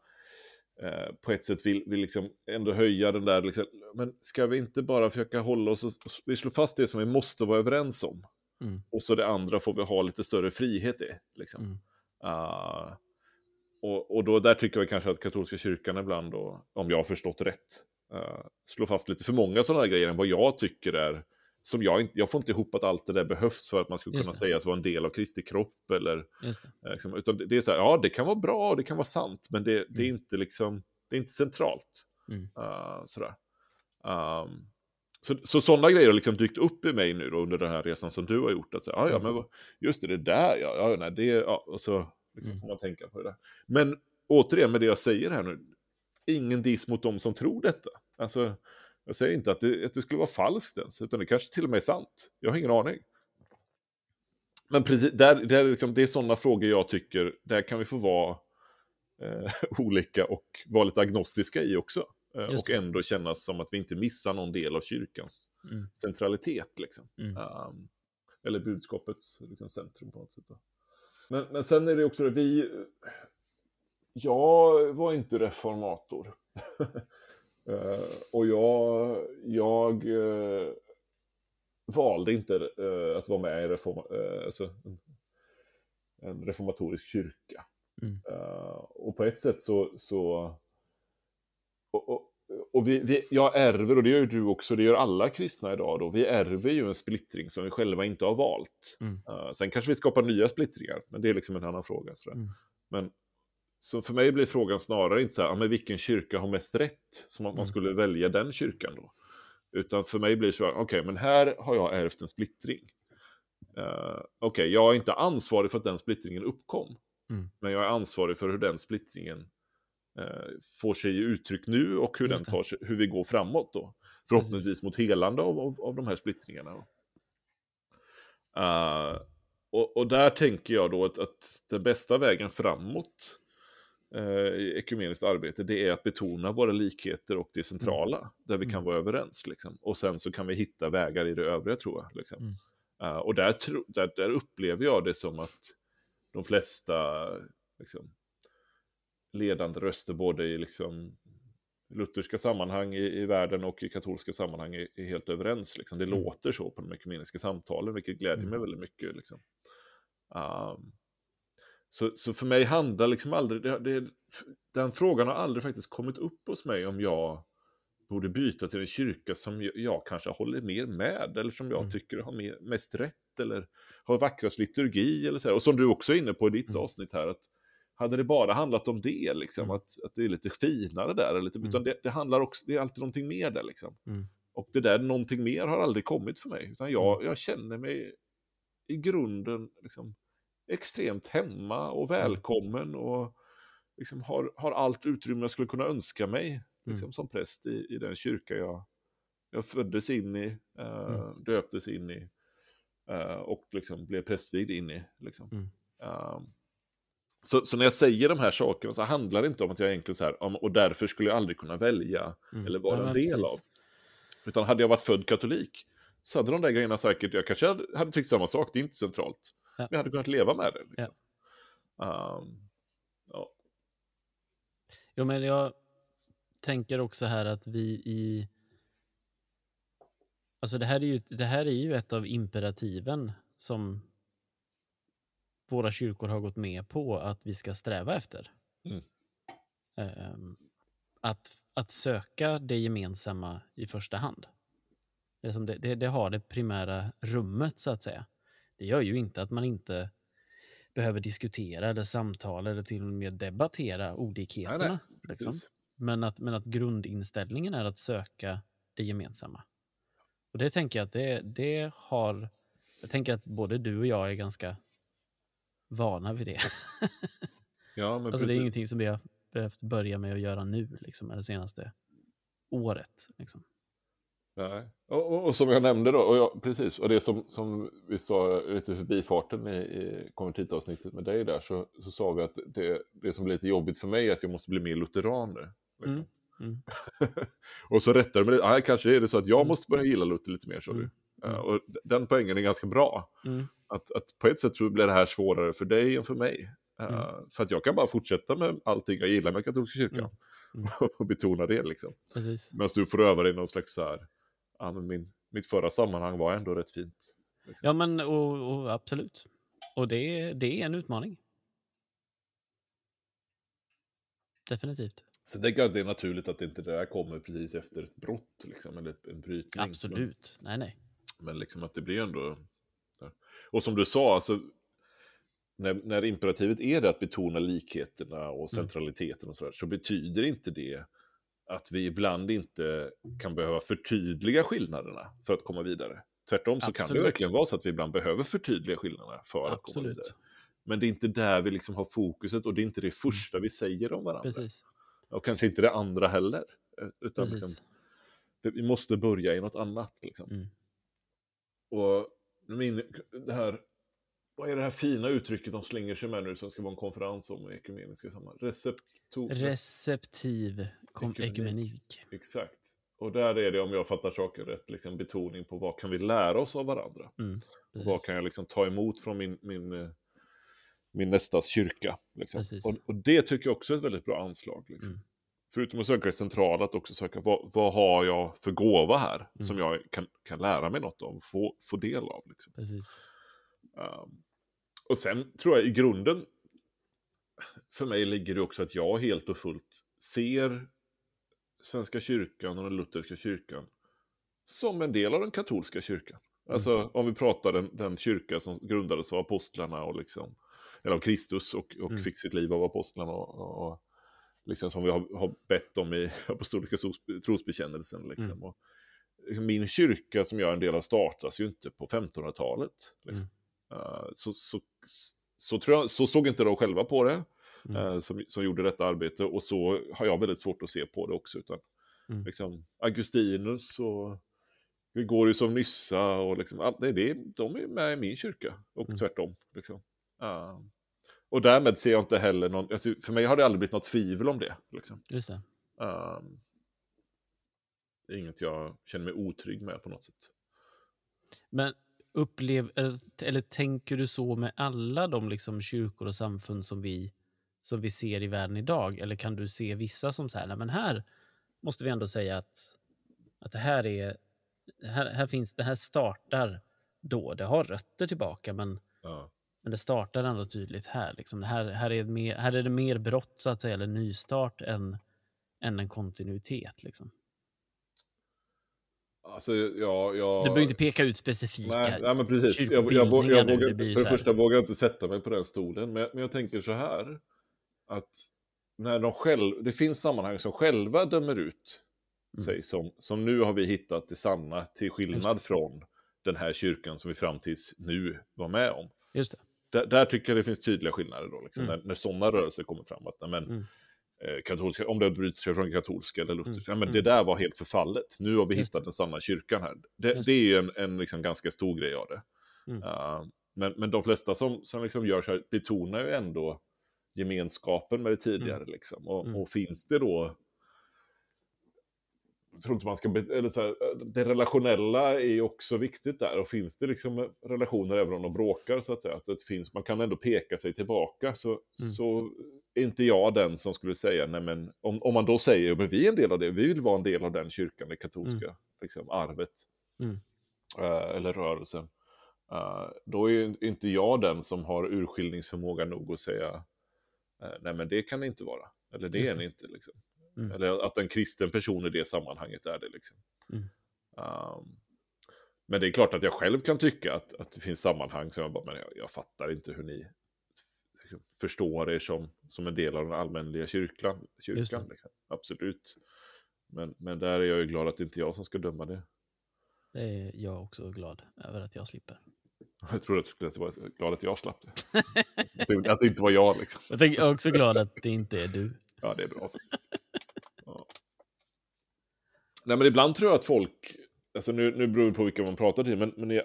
A: eh, på ett sätt vill, vill liksom ändå höja den där, liksom, men ska vi inte bara försöka hålla oss, och, vi slår fast det som vi måste vara överens om.
B: Mm.
A: Och så det andra får vi ha lite större frihet i. Liksom.
B: Mm.
A: Uh, och, och då där tycker jag kanske att katolska kyrkan ibland, då, om jag har förstått rätt, uh, slår fast lite för många sådana här grejer än vad jag tycker är, som jag inte, jag får inte ihop att allt det där behövs för att man
B: Just
A: kunna sägas vara en del av Kristi kropp eller
B: det.
A: eh, liksom, utan det är så här, ja det kan vara bra, det kan vara sant, men det, det är
B: Mm.
A: inte liksom, det är inte centralt.
B: Mm.
A: Uh, sådär. Um, så, så sådana grejer har liksom dykt upp i mig nu då, under den här resan som du har gjort. Att säga, ah, ja,
B: Mm.
A: men vad- just det, det där, ja, ja nej, det, ja, och så liksom
B: Mm.
A: får man tänka på det där. Men återigen med det jag säger här nu, ingen diss mot de som tror detta. Alltså, jag säger inte att det, att det skulle vara falskt ens, utan det kanske till och med är sant. Jag har ingen aning. Men precis, där, där är liksom, det är sådana frågor jag tycker, där kan vi få vara eh, [LAUGHS] olika och vara lite agnostiska i också. Eh, och ändå kännas som att vi inte missar någon del av kyrkans
B: Mm.
A: centralitet. Liksom.
B: Mm.
A: Um, eller budskapets liksom, centrum på något sätt. Men, men sen är det också det, vi... Jag var inte reformator. [LAUGHS] Eh, och jag, jag eh, valde inte eh, att vara med i reform... eh, alltså, en reformatorisk kyrka.
B: Mm.
A: Och på ett sätt så... så och, och, och vi, vi, jag ärver, och det gör ju du också, det gör alla kristna idag då, vi ärver ju en splittring som vi själva inte har valt.
B: Mm.
A: Eh, sen kanske vi skapar nya splittringar, men det är liksom en annan fråga. Sådär.
B: Mm.
A: Men så för mig blir frågan snarare inte så här, men vilken kyrka har mest rätt? Som att man
B: Mm.
A: skulle välja den kyrkan då. Utan för mig blir det så här, okej, men här har jag ärvt en splittring. Uh, okej, jag är inte ansvarig för att den splittringen uppkom.
B: Mm.
A: Men jag är ansvarig för hur den splittringen eh, får sig uttryck nu och hur, den tar sig, hur vi går framåt då. Förhoppningsvis mot helande av, av, av de här splittringarna. Eh, och, och där tänker jag då att, att den bästa vägen framåt eh, i ekumeniskt arbete, det är att betona våra likheter och det centrala, där vi kan
B: Mm.
A: vara överens. Liksom. Och sen så kan vi hitta vägar i det övriga, tror jag. Liksom.
B: Mm.
A: Eh, och där, tro, där, där upplever jag det som att de flesta liksom, ledande röster, både i liksom, lutherska sammanhang i, i världen och i katolska sammanhang, är, är helt överens. Liksom. Det
B: Mm.
A: låter så på de ekumeniska samtalen, vilket gläder mig
B: Mm.
A: väldigt mycket. Liksom. Um, så, så för mig handlar liksom aldrig, det, det, den frågan har aldrig faktiskt kommit upp hos mig om jag borde byta till en kyrka som jag, kanske håller mer med, eller som jag
B: Mm.
A: tycker har mer, mest rätt, eller har vackrast liturgi, eller så här. Och som du också är inne på i ditt
B: Mm.
A: avsnitt här, att hade det bara handlat om det, liksom,
B: Mm.
A: att, att det är lite finare där, eller lite,
B: Mm.
A: utan det, det handlar också, det är alltid någonting mer där, liksom.
B: Mm.
A: Och det där någonting mer har aldrig kommit för mig, utan jag, jag känner mig i grunden liksom, extremt hemma och välkommen och liksom har, har allt utrymme jag skulle kunna önska mig liksom, som präst i, i den kyrka jag, jag föddes in i, eh,
B: Mm.
A: döptes in i eh, och liksom blev prästvigd in i. Liksom.
B: Mm.
A: Eh, så, så när jag säger de här sakerna så handlar det inte om att jag egentligen så här, "Ja, men- och därför skulle jag aldrig kunna välja
B: Mm.
A: eller vara
B: Ja,
A: en del
B: precis.
A: av. Utan hade jag varit född katolik så hade de där grejerna säkert, jag kanske hade, hade tyckt samma sak, det är inte centralt.
B: Ja.
A: Jag hade kunnat leva med det. Liksom. Ehm, ja.
B: Jo, men jag tänker också här att vi i... Alltså det här är ju, det här är ju ett av imperativen som våra kyrkor har gått med på att vi ska sträva efter.
A: Mm.
B: Ehm, att, att söka det gemensamma i första hand. Det, som det, det, det har det primära rummet, så att säga. Det gör ju inte att man inte behöver diskutera eller samtala eller till och med debattera olikheterna. liksom.
A: precis.
B: Men, att, men att grundinställningen är att söka det gemensamma. Och det tänker jag att det, det har... Jag tänker att både du och jag är ganska vana vid det. [LAUGHS]
A: Ja, men
B: Alltså det är ingenting som vi har behövt börja med att göra nu, liksom, eller senaste året. Liksom.
A: Nej. Och, och, och som jag nämnde då, och jag, precis, och det som, som vi sa lite i förbifarten i, i konvertitavsnittet med dig där, så, så sa vi att det, det som blir lite jobbigt för mig är att jag måste bli mer lutheran nu. Liksom.
B: Mm, mm. [LAUGHS]
A: och så rättar du mig lite, "Nej, kanske är det så att jag
B: Mm.
A: måste börja gilla Luther lite mer, sa du.
B: Mm, mm.
A: och den poängen är ganska bra.
B: Mm,
A: Att, att på ett sätt så blir det här svårare för dig än för mig. Uh,
B: Mm.
A: För att jag kan bara fortsätta med allting jag gillar med katolska kyrkan.
B: Mm, [LAUGHS]
A: och betona det liksom. Medan du får öva dig någon slags så här, ja men min, mitt förra sammanhang var ändå rätt fint. Liksom.
B: Ja, men och, och absolut. Och det, det är en utmaning. Definitivt.
A: Så det är det är naturligt att inte det där kommer precis efter ett brott, liksom, eller en brytning.
B: Absolut. Nej, nej.
A: Men, men liksom att det blir ändå... ja. Och som du sa, alltså, när, när imperativet är det att betona likheterna och centraliteten och sådär, så betyder inte det att vi ibland inte kan behöva förtydliga skillnaderna för att komma vidare. Tvärtom så kan det
B: Absolut.
A: verkligen vara så att vi ibland behöver förtydliga skillnaderna för att komma
B: Absolut.
A: vidare. Men det är inte där vi liksom har fokuset och det är inte det första vi säger om varandra.
B: Precis.
A: Och kanske inte det andra heller. eh, Utan liksom, vi måste börja i något annat. Liksom.
B: Mm.
A: Och min, det här, vad är det här fina uttrycket de slänger sig med nu som ska vara en konferens om ekumeniska sammanhang? Receptor...
B: Receptiv kom-
A: Ekumenik.
B: ekumenik.
A: Exakt. Och där är det, om jag fattar saken rätt, liksom betoning på vad kan vi lära oss av varandra?
B: Mm,
A: Och vad kan jag liksom ta emot från min, min, eh, min nästas kyrka? Liksom. Och, och det tycker jag också är ett väldigt bra anslag. Liksom.
B: Mm.
A: Förutom att söka det centrala, att också söka vad, vad har jag för gåva här
B: Mm.
A: som jag kan, kan lära mig något av, få, få del av. Liksom.
B: Precis.
A: Um, Och sen tror jag i grunden, för mig ligger det också att jag helt och fullt ser Svenska kyrkan och den lutherska kyrkan som en del av den katolska kyrkan. Alltså om vi pratar den, den kyrka som grundades av apostlarna och liksom, eller av Kristus och, och
B: Mm.
A: fick sitt liv av apostlarna och, och, liksom som vi har, har bett om i [LAUGHS] apostoliska trosbekännelsen. Liksom.
B: Mm.
A: Och, min kyrka som jag är en del av startas ju inte på 1500-talet. Liksom. Eh, så, så, så, tror jag, så såg inte de själva på det,
B: Mm.
A: eh, som, som gjorde detta arbete. Och så har jag väldigt svårt att se på det också. Utan,
B: Mm.
A: liksom, Augustinus och Gregorius av Nyssa och liksom, det, är det, de är med i min kyrka. Och
B: Mm.
A: tvärtom. Liksom. Eh, och därmed ser jag inte heller någon, alltså, för mig har det aldrig blivit något tvivel om det. Liksom.
B: Just det.
A: Det är inget jag känner mig otrygg med på något sätt.
B: Men upplev, eller, eller tänker du så med alla de liksom kyrkor och samfund som vi, som vi ser i världen idag? Eller kan du se vissa som så här, men här måste vi ändå säga att, att det här är, här, här finns, det här startar då, det har rötter tillbaka men,
A: Ja.
B: men det startar ändå tydligt här. Liksom. Det här, här, är mer, här är det mer brott så att säga, eller nystart än, än en kontinuitet. Liksom.
A: Alltså, ja, jag...
B: Du behöver inte peka ut specifika
A: Nej, nej men precis. Jag, jag, jag,
B: kyrkobildningar
A: jag vågar,
B: det
A: för det första vågar jag inte sätta mig på den stolen, men, men jag tänker så här. Att när de själv, det finns sammanhang som själva dömer ut
B: Mm.
A: sig som, som nu har vi hittat det sanna till skillnad från den här kyrkan som vi fram tills nu var med om.
B: Just det.
A: Där, där tycker jag det finns tydliga skillnader då, liksom,
B: Mm.
A: när, när sådana rörelser kommer fram. Att, men,
B: Mm.
A: Eh, katolska, om det bryter sig från katolska eller lutherska,
B: Mm.
A: men
B: Mm.
A: det där var helt förfallet. Nu har vi hittat den sanna kyrkan här. Det, det är ju en, en liksom ganska stor grej av det.
B: Mm.
A: Uh, men, men de flesta som, som liksom gör så här betonar ju ändå gemenskapen med det tidigare. Liksom. Och,
B: Mm.
A: och finns det då... Tror inte man ska... Eller så här, det relationella är också viktigt där. Och finns det liksom relationer även om de bråkar så att säga. Så att det finns, man kan ändå peka sig tillbaka. Så,
B: Mm.
A: så är inte jag den som skulle säga, nej men om, om man då säger, men vi är en del av det, vi vill vara en del av den kyrkan, det katolska liksom, arvet.
B: Mm.
A: eh, eller rörelsen. Eh, då är inte jag den som har urskiljningsförmåga nog att säga eh, nej men det kan det inte vara. Eller det
B: Just
A: är ni inte. Liksom.
B: Mm.
A: Eller att en kristen person i det sammanhanget är det. Liksom.
B: Mm.
A: Um, men det är klart att jag själv kan tycka att, att det finns sammanhang som jag bara, men jag, jag fattar inte hur ni f- förstår er som, som en del av den allmänliga kyrkan. Kyrkan liksom. Absolut. Men, men där är jag ju glad att det inte är jag som ska döma det.
B: Det är jag också glad över att jag slipper. [LAUGHS]
A: Jag trodde att du skulle vara glad att jag slapp det. att, det inte var jag liksom. [LAUGHS]
B: Jag är också glad att det inte är du.
A: Ja, det är bra faktiskt. [LAUGHS] Nej, men ibland tror jag att folk, alltså nu, nu beror det på vilka man pratar till, men, men det är,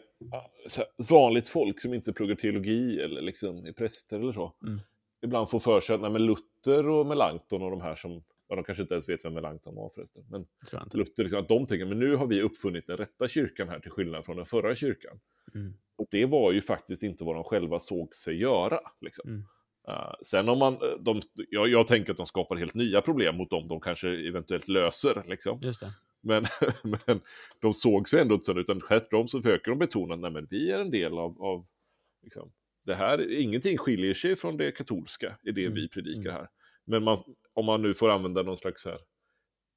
A: här, vanligt folk som inte pluggar teologi eller liksom är präster eller så,
B: Mm.
A: ibland får för sig att nej, men Luther och Melanchthon och de här som, ja, de kanske inte ens vet vem Melanchthon var förresten, men. Luther, liksom, att de tänker, men nu har vi uppfunnit den rätta kyrkan här till skillnad från den förra kyrkan.
B: Mm.
A: Och det var ju faktiskt inte vad de själva såg sig göra. Liksom.
B: Mm.
A: Uh, sen om man, uh, de, jag, jag tänker att de skapar helt nya problem mot dem de kanske eventuellt löser. Liksom.
B: Just det.
A: Men, [LAUGHS] men de såg sig ändå inte så, utan tvärtom så försöker de betona att nej, men vi är en del av, av liksom, det här. Ingenting skiljer sig från det katolska i det
B: Mm,
A: vi predikar
B: mm.
A: här. Men man, om man nu får använda någon slags här,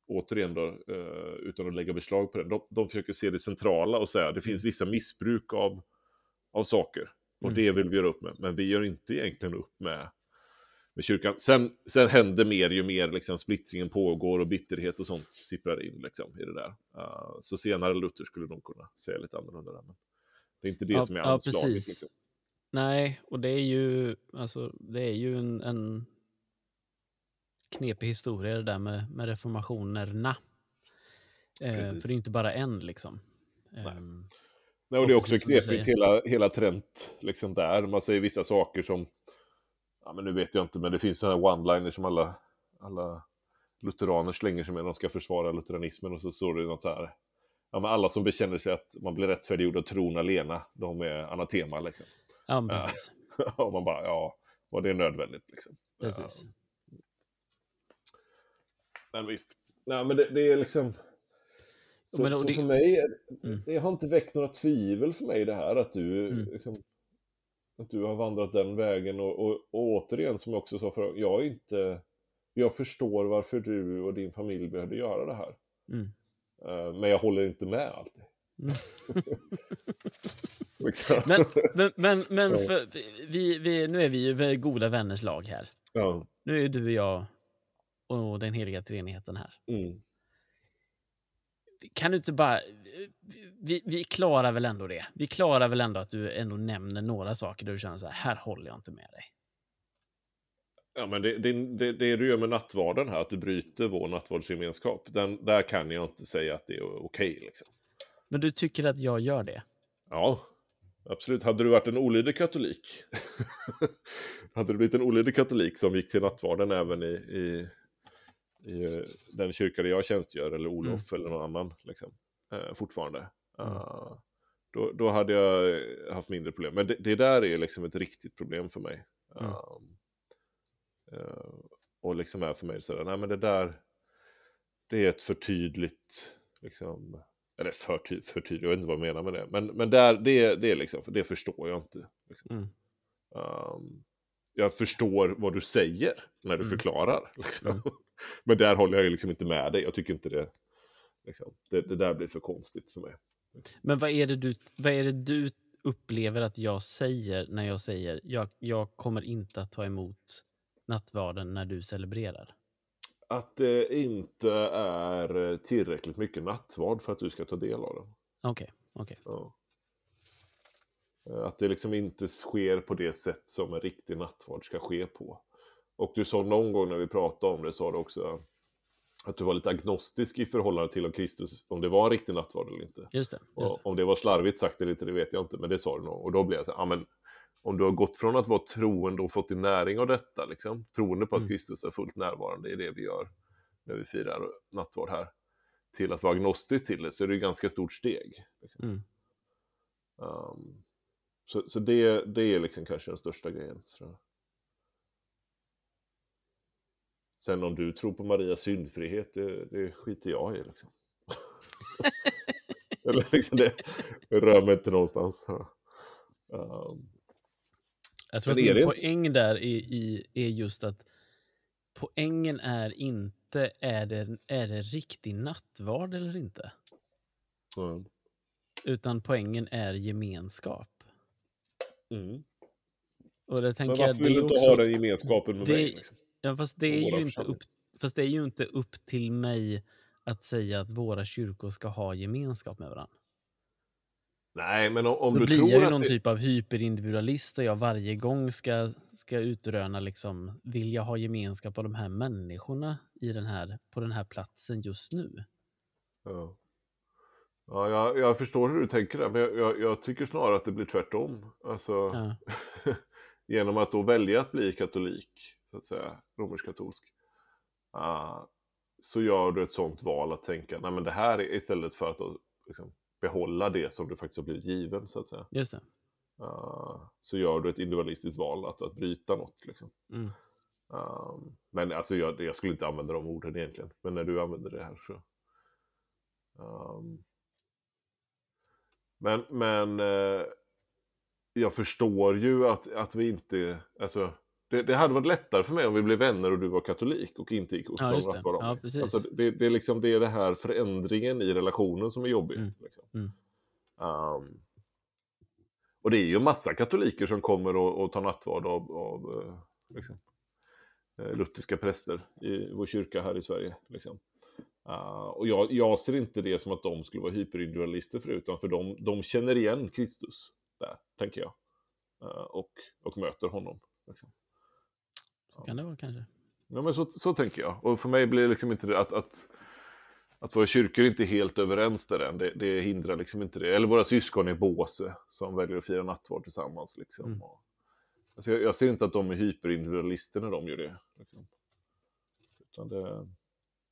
A: återigen då, eh, utan att lägga beslag på det, de, de försöker se det centrala och säga att det finns vissa missbruk av, av saker. Och
B: Mm.
A: det vill vi göra upp med, men vi gör inte egentligen upp med, med kyrkan. Sen, sen händer mer ju mer liksom, splittringen pågår och bitterhet och sånt sipprar in liksom, i det där. Uh, så senare Luther skulle de kunna säga lite annorlunda där. Men det är inte det
B: Ja,
A: som är
B: ja,
A: anslaget.
B: precis.
A: liksom.
B: Nej, och det är ju, alltså, det är ju en, en knepig historia det där med, med reformationerna. Eh, för det är inte bara en liksom. Ehm,
A: Nej, och det är också knepigt hela, hela Trent, liksom där. Man säger vissa saker som, ja men nu vet jag inte, men det finns sådana här one-liners som alla, alla lutheraner slänger sig med när de ska försvara lutheranismen och så står det något här. Ja, men alla som bekänner sig att man blir rättfärdiggjord av tron alena, de är anatema liksom.
B: ja, precis. [LAUGHS]
A: och man bara, ja, var det nödvändigt liksom?
B: precis.
A: Ja, men visst. Nej, men det, det är liksom... Så,
B: Men
A: så
B: det-
A: för mig,
B: Mm.
A: det har inte väckt några tvivel för mig det här att du
B: Mm.
A: liksom, att du har vandrat den vägen och, och, och återigen som jag också sa förra jag inte, jag förstår varför du och din familj behövde göra det här.
B: Mm.
A: Eh, men jag håller inte med alltid.
B: Mm. [LAUGHS]
A: Liksom.
B: Men, men, men, men
A: Ja.
B: för, vi, vi, nu är vi ju goda vänners lag här.
A: ja.
B: Nu är du och jag och den heliga treenigheten här.
A: Mm.
B: Kan du inte bara... Vi, vi klarar väl ändå det. Vi klarar väl ändå att du ändå nämner några saker där du känner så här, här håller jag inte med dig.
A: Ja, men det, det, det, det du gör med nattvarden här, att du bryter vår nattvardsgemenskap, den, där kan jag inte säga att det är okej. liksom.
B: Men du tycker att jag gör det?
A: Ja, absolut. Hade du varit en olydig katolik, [LAUGHS] hade du blivit en olydig katolik som gick till nattvarden även i, i, i eh, den kyrka där jag tjänstgör, eller Olof eller någon annan, liksom, eh, fortfarande,
B: Mm.
A: eh, då, då hade jag haft mindre problem. Men det, det där är liksom ett riktigt problem för mig.
B: Mm.
A: Um, eh, och liksom är för mig sådär, nej men det där, det är ett för tydligt, liksom, eller för, ty, för tydligt, jag vet inte vad jag menar med det. Men, men där, det, det, är liksom, det förstår jag inte. Liksom.
B: Mm.
A: Um, jag förstår vad du säger när du
B: Mm.
A: förklarar. Liksom.
B: Mm. [LAUGHS]
A: Men där håller jag ju liksom inte med dig. Jag tycker inte det, liksom, det, det där blir för konstigt för mig.
B: Men vad är, det du, vad är det du upplever att jag säger när jag säger jag, jag kommer inte att ta emot nattvarden när du celebrerar?
A: Att det inte är tillräckligt mycket nattvard för att du ska ta del av den.
B: Okej, okej.
A: Ja. Eh, Att det liksom inte sker på det sätt som en riktig nattvard ska ske på. Och du sa någon gång när vi pratade om det, sa du också att du var lite agnostisk i förhållande till om Kristus, om det var en riktig nattvard eller inte.
B: Just det. Just det.
A: om det var slarvigt sagt eller inte, det vet jag inte, men det sa du nog. Och då blev jag så här, men om du har gått från att vara troende och fått din näring av detta, liksom, troende på att
B: Mm.
A: Kristus är fullt närvarande i det vi gör när vi firar nattvard här, till att vara agnostisk till det, så är det ju ett ganska stort steg. Liksom.
B: Mm.
A: Um, så så det, det är liksom kanske den största grejen. Tror jag. Sen om du tror på Marias syndfrihet, det, det skiter jag i. Liksom. [LAUGHS] Eller liksom det, rör mig inte någonstans. Um,
B: Jag tror att min poäng där är, i, är just att poängen är inte är det, är det riktig nattvard eller inte.
A: mm.
B: Utan poängen är gemenskap.
A: Mm.
B: Och det tänker
A: Men
B: jag,
A: varför
B: det
A: vill du inte
B: också,
A: ha den gemenskapen med
B: det-
A: mig? Liksom?
B: Ja, fast det, är ju inte upp, fast det är ju inte upp till mig att säga att våra kyrkor ska ha gemenskap med varandra.
A: Nej, men om, om
B: Då
A: du
B: blir
A: tror
B: jag ju någon
A: det...
B: typ av hyperindividualist där jag varje gång ska, ska utröna liksom, vill jag ha gemenskap av de här människorna i den här, på den här platsen just nu?
A: Ja. Ja, jag, jag förstår hur du tänker där, men jag, jag, jag tycker snarare att det blir tvärtom. Alltså,
B: Ja. [LAUGHS]
A: genom att då välja att bli katolik, så att säga, romersk-katolsk, ah, så gör du ett sånt val att tänka, nej men det här är istället för att liksom, behålla det som du faktiskt har blivit given, så att säga.
B: Just det.
A: Ah, så gör du ett individualistiskt val att, att bryta något. Liksom.
B: Mm.
A: Um, men alltså jag, jag skulle inte använda de orden egentligen. Men när du använder det här så... Um, men men eh, jag förstår ju att, att vi inte... Alltså, det, det hade varit lättare för mig om vi blev vänner och du var katolik och inte gick och
B: Ja, just det. Ja, precis.
A: Alltså, det, det, är liksom, det är det här förändringen i relationen som är jobbig.
B: Mm.
A: Liksom.
B: Mm.
A: Um, och det är ju massa katoliker som kommer och, och tar nattvard av, av eh, liksom, eh, lutherska präster i vår kyrka här i Sverige. Liksom. Uh, och jag, jag ser inte det som att de skulle vara hyperindividualister för utan för de, de känner igen Kristus där, tänker jag. Uh, och, och möter honom. Liksom.
B: Så kan det vara kanske.
A: Ja, men så, så tänker jag. Och för mig blir det liksom inte det att, att, att våra kyrkor inte är helt överens där än. Det, det hindrar liksom inte det. Eller våra syskon i Båse som väljer att fira nattvard tillsammans. Liksom.
B: Mm.
A: Och, alltså jag, jag ser inte att de är hyperindividualister när de gör det. Liksom. Utan det,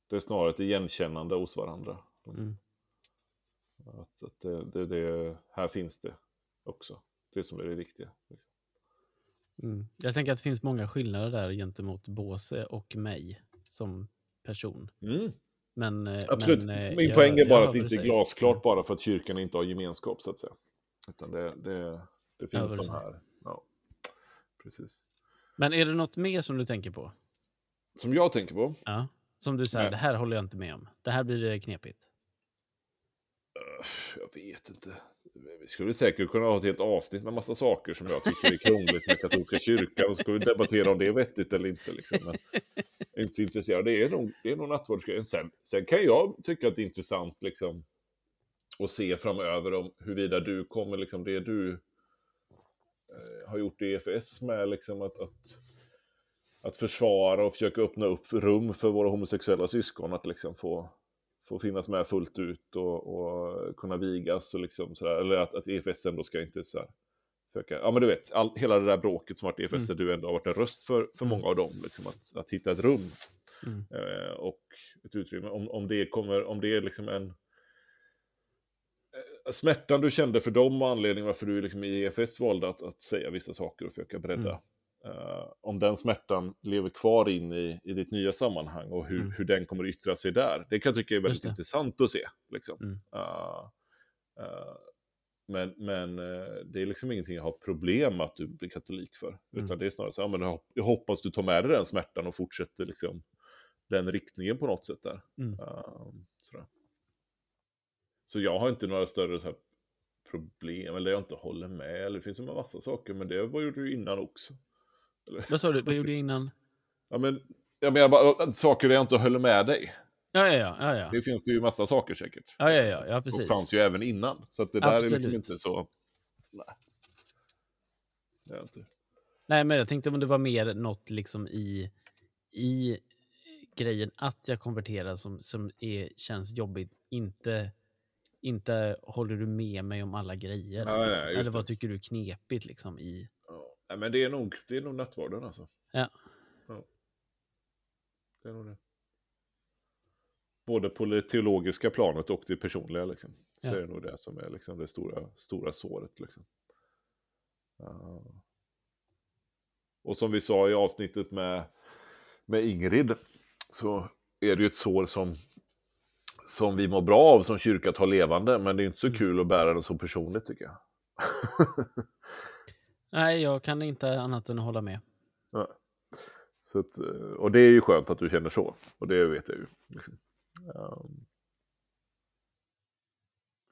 A: det är snarare ett igenkännande hos varandra.
B: Mm.
A: Att, att det, det, det, här finns det också. Det som är det viktiga. Liksom.
B: Mm. Jag tänker att det finns många skillnader där gentemot Båse och mig som person. Men, eh,
A: Absolut.
B: Men, eh,
A: Min
B: jag-
A: poäng är
B: jag
A: bara
B: hör
A: att det inte är glasklart bara för att kyrkan inte har gemenskap, så att säga. Utan det, det, det finns de här. Ja. precis.
B: Men är det något mer som du tänker på?
A: Som jag tänker på,
B: Ja. Som du säger, det här håller jag inte med om. Det här blir eh, knepigt
A: jag vet inte. Vi skulle säkert kunna ha ett helt avsnitt med massa saker som jag tycker är krångligt med katolska kyrkan. Och så ska vi debattera om det är vettigt eller inte. Liksom. Men jag är inte så intresserad. Det är nog, det är nog nattvardsgrejen. Sen, sen kan jag tycka att det är intressant liksom, att se framöver om huruvida du kommer, liksom, det du eh, har gjort i EFS med liksom, att, att, att försvara och försöka öppna upp rum för våra homosexuella syskon att liksom få, få finnas med fullt ut och, och kunna vigas och liksom sådär. Eller att, att EFS ändå ska inte sådär försöka, ja men du vet, all, hela det där bråket som varit i EFS, där du ändå har varit en röst för, för
B: Mm.
A: många av dem, liksom att, att hitta ett rum
B: Mm.
A: eh, och ett utrymme. Om, om det kommer, om det är liksom en eh, smärtan du kände för dem och anledningen varför du liksom i EFS valde att, att säga vissa saker och försöka bredda.
B: Mm.
A: Eh, om den smärtan lever kvar in i, i ditt nya sammanhang och hur,
B: Mm.
A: hur den kommer att yttra sig där. Det kan jag tycka är väldigt intressant att se. Liksom.
B: Mm.
A: Eh, eh, men men eh, det är liksom ingenting jag har problem med att du blir katolik för.
B: Mm.
A: Utan det är snarare så, ja, men jag hop- jag hoppas du tar med dig den smärtan och fortsätter liksom den riktningen på något sätt där.
B: Mm.
A: Så jag har inte några större så här, problem, eller jag inte håller med, eller det finns en massa saker, men det var ju du innan också.
B: Vad sa du? Vad gjorde jag innan?
A: Ja, men, jag menar bara att saker där jag inte höll med dig.
B: Ja, ja, ja. ja, ja.
A: Det finns det ju massa saker säkert.
B: Ja, ja, ja, ja
A: Och
B: precis.
A: fanns ju även innan. Så det där är liksom
B: Absolut.
A: inte så... Nej. Det är inte.
B: Nej, men jag tänkte om det var mer något liksom i, i grejen att jag konverterar som, som är, känns jobbigt. Inte, inte håller du med mig om alla grejer.
A: Ja, ja,
B: liksom.
A: just
B: Eller vad
A: det.
B: tycker du är knepigt liksom i...
A: Nej, men det är nog, det är nog nattvarden alltså.
B: Ja.
A: ja. Det är nog det. Både på det teologiska planet och det personliga liksom. Så
B: Ja.
A: är det nog det som är liksom det stora, stora såret liksom. Ja. Och som vi sa i avsnittet med, med Ingrid så är det ju ett sår som, som vi mår bra av som kyrka att ha levande. Men det är inte så kul att bära den så personligt tycker jag. [LAUGHS]
B: Nej, jag kan inte annat än att hålla med.
A: Ja. Så att, eh, och det är ju skönt att du känner så. Och det vet jag ju. Liksom. Um,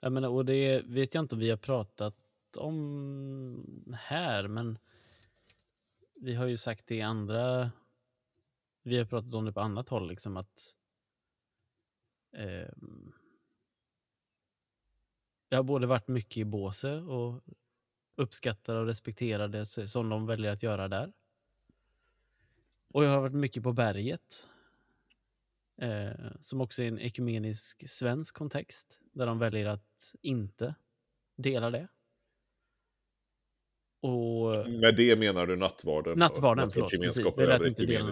B: Jag menar, och det vet jag inte om vi har pratat om här, men vi har ju sagt det i andra... Vi har pratat om det på annat håll, liksom att... ehm, jag har både varit mycket i båse och uppskattar och s- som de väljer att göra där. Och jag har varit mycket på berget. Eh, som också är en ekumenisk svensk kontext. Där de väljer att inte dela det. Och
A: med det menar du nattvarden? och
B: nattvarden, förlåt. Precis. Vi lät inte dela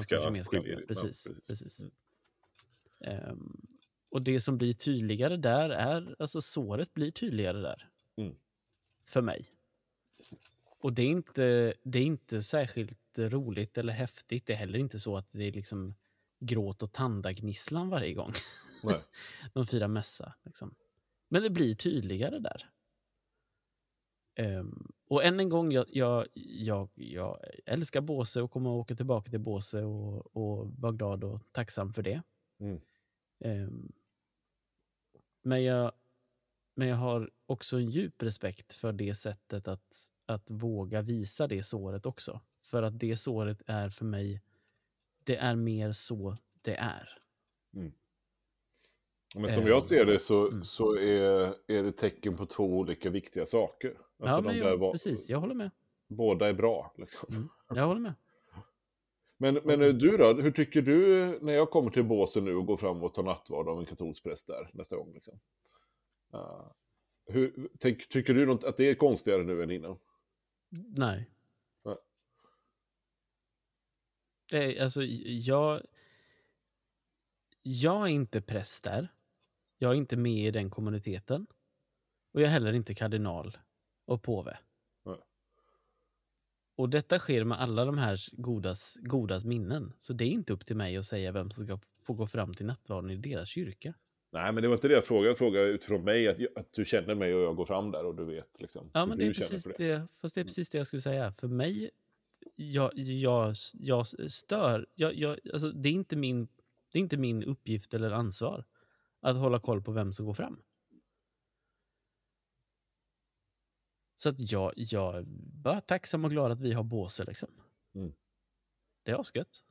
A: skiljer-
B: Precis.
A: ja,
B: precis.
A: Mm.
B: Ehm, och det som blir tydligare där är, alltså såret blir tydligare där.
A: Mm.
B: För mig. Och det är, inte, det är inte särskilt roligt eller häftigt. Det är heller inte så att det är liksom gråt och tandagnisslan varje gång
A: Nej. [LAUGHS]
B: de firar mässa. Liksom. Men det blir tydligare där. Ehm, och än en gång, jag, jag, jag, jag älskar Båse och kommer att åka tillbaka till Båse och, och vara glad och tacksam för det.
A: Mm.
B: Ehm, men, jag, men jag har också en djup respekt för det sättet att, att våga visa det såret också. För att det såret är för mig, det är mer så det är.
A: Men som
B: Eh,
A: jag ser det så,
B: mm.
A: så är, är det tecken på två olika viktiga saker. Alltså
B: ja,
A: de
B: jag,
A: var,
B: precis. Jag håller med.
A: Båda är bra. Liksom.
B: Mm, jag håller med.
A: Men, men du då, hur tycker du när jag kommer till båsen nu och går fram och tar nattvard av en katolsk präst där nästa gång? Liksom? Uh, hur, tänk, tycker du något, att det är konstigare nu än innan?
B: Nej.
A: Nej.
B: Det är, alltså, jag... Jag är inte präst där. Jag är inte med i den kommuniteten. Och jag är heller inte kardinal och påve.
A: Nej.
B: Och detta sker med alla de här godas, godas minnen. Så det är inte upp till mig att säga vem som ska få gå fram till nattvarden i deras kyrka.
A: Nej, men det var inte det jag frågade. Jag frågade utifrån mig, att, jag- att du känner mig och jag går fram där och du vet liksom,
B: Ja, men det är precis
A: för
B: det. Fast det är precis det jag skulle säga. För mig, jag, jag, jag stör... Jag, jag, alltså, det, är inte min, det är inte min uppgift eller ansvar att hålla koll på vem som går fram. Så att jag, jag är bara tacksam och glad att vi har båse liksom.
A: Mm.
B: Det är asgött.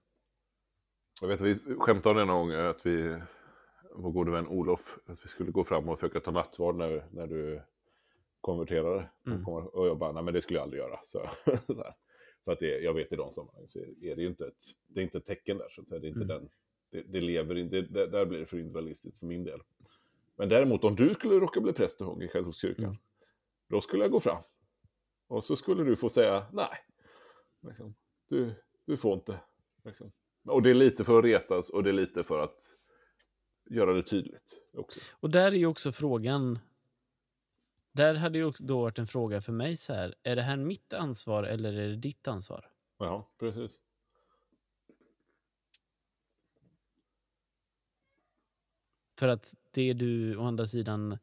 A: Jag vet att vi skämtade det någon gång att vi, vår gode vän Olof, att vi skulle gå fram och försöka ta nattvard när, när du konverterade.
B: Mm.
A: Och jag bara, nej men det skulle jag aldrig göra. [LAUGHS] Så, så. För att det, jag vet i de sammanhangen så är det ju inte ett, det är inte ett tecken där. Så att säga. Det är inte
B: Mm.
A: den, det, det lever inte, det, där blir det för individualistiskt för min del. Men däremot om du skulle råka bli präst någon gång i katolska kyrkan,
B: Mm.
A: då skulle jag gå fram. Och så skulle du få säga nej. Liksom. Du, du får inte. Liksom. Och det är lite för att retas och det är lite för att göra det tydligt också.
B: Och där är ju också frågan... Där hade ju då varit en fråga för mig så här. Är det här mitt ansvar eller är det ditt ansvar?
A: Ja, precis.
B: För att det du å andra sidan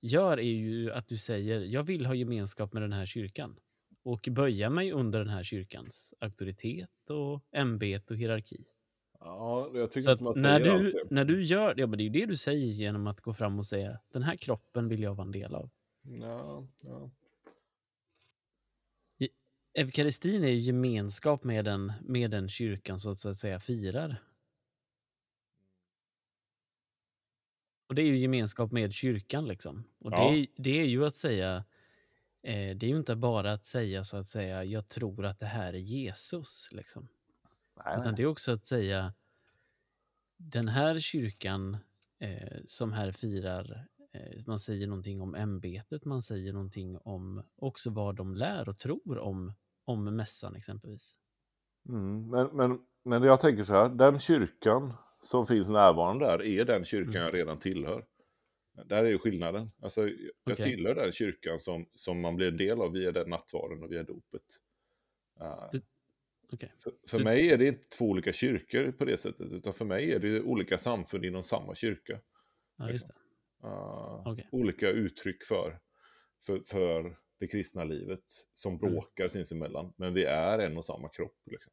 B: gör är ju att du säger jag vill ha gemenskap med den här kyrkan och böja mig under den här kyrkans auktoritet och ämbete och hierarki.
A: Ja, jag tycker
B: Så
A: inte man
B: att
A: säger
B: när, du,
A: det.
B: när du gör ja, men det, är ju det du säger genom att gå fram och säga den här kroppen vill jag vara en del av.
A: Ja, ja.
B: Eukaristin är ju gemenskap med den, med den kyrkan så att, så att säga firar. Och det är ju gemenskap med kyrkan liksom. Och
A: Ja.
B: det, är, det är ju att säga, eh, det är ju inte bara att säga så att säga, jag tror att det här är Jesus liksom.
A: Nej,
B: Utan det är också att säga, den här kyrkan eh, som här firar, eh, man säger någonting om ämbetet, man säger någonting om också vad de lär och tror om, om mässan exempelvis.
A: Mm, men, men, men jag tänker så här, den kyrkan som finns närvarande där är den kyrkan
B: Mm.
A: jag redan tillhör. Där är ju skillnaden. Alltså, jag
B: Okej.
A: tillhör den kyrkan som, som man blir en del av via den nattvarden och via dopet. Uh,
B: Du- okej.
A: För, för
B: Du-
A: mig är det inte två olika kyrkor på det sättet, utan för mig är det olika samfund inom samma kyrka.
B: Ja, det.
A: Uh,
B: Okej.
A: Olika uttryck för, för, för det kristna livet som
B: Mm.
A: bråkar sinsemellan. Men vi är en och samma kropp. Liksom.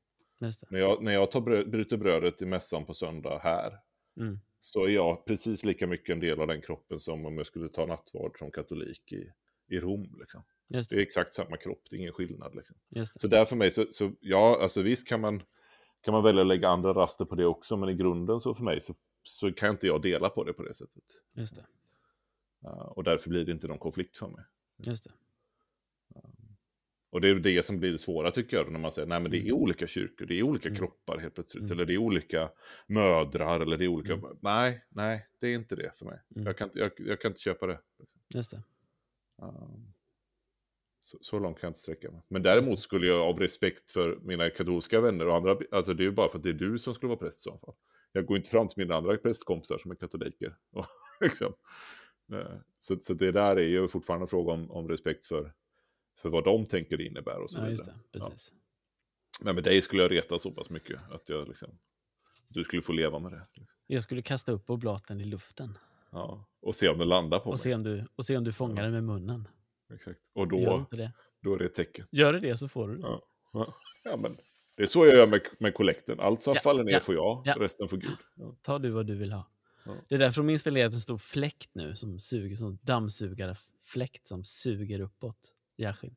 A: När jag, när jag tar bröd, bryter brödet i mässan på söndag här,
B: Mm.
A: så är jag precis lika mycket en del av den kroppen som om jag skulle ta nattvard som katolik i, i Rom. Liksom. Det
B: det.
A: är exakt samma kropp, det är ingen skillnad. Liksom. Så där för mig, så, så ja, alltså visst kan man, kan man välja att lägga andra raster på det också, men i grunden så för mig så, så kan inte jag dela på det på det sättet.
B: Just det.
A: Och därför blir det inte någon konflikt för mig.
B: Just det.
A: Och det är det som blir det svåra tycker jag, när man säger nej men det är
B: Mm.
A: olika kyrkor, det är olika
B: Mm.
A: kroppar helt plötsligt,
B: Mm.
A: eller det är olika mödrar, eller det är olika...
B: Mm.
A: Nej, nej, det är inte det för mig.
B: Mm.
A: Jag, kan, inte- jag, jag kan inte köpa det. Liksom.
B: Just det.
A: Um, så, så långt kan jag inte sträcka mig. Men däremot skulle jag av respekt för mina katolska vänner och andra, alltså det är ju bara för att det är du som skulle vara präst i så fall. Jag går inte fram till mina andra prästkompisar som är katoliker. [LAUGHS] Liksom. Eh, så, så det där är ju fortfarande en fråga om, om respekt för, för vad de tänker det innebär och så
B: Ja,
A: vidare.
B: det. Precis.
A: Men med dig skulle jag reta så pass mycket att jag liksom, du skulle få leva med det. Liksom.
B: Jag skulle kasta upp oblaten i luften
A: Ja. Och se om den landar på
B: och
A: mig.
B: se om du, och se om du fångar
A: Ja.
B: den med munnen.
A: Exakt. Och då, då är det ett tecken.
B: Gör det det så får du det.
A: Ja. Ja. ja, men det är så jag gör med, med kollekten. Allt som
B: Ja,
A: faller ner
B: ja,
A: får jag,
B: ja.
A: resten får Gud.
B: Ta du vad du vill ha. Det är därför de installerat en stor fläkt nu som suger, som dammsugarfläkt som suger uppåt. Jaskin.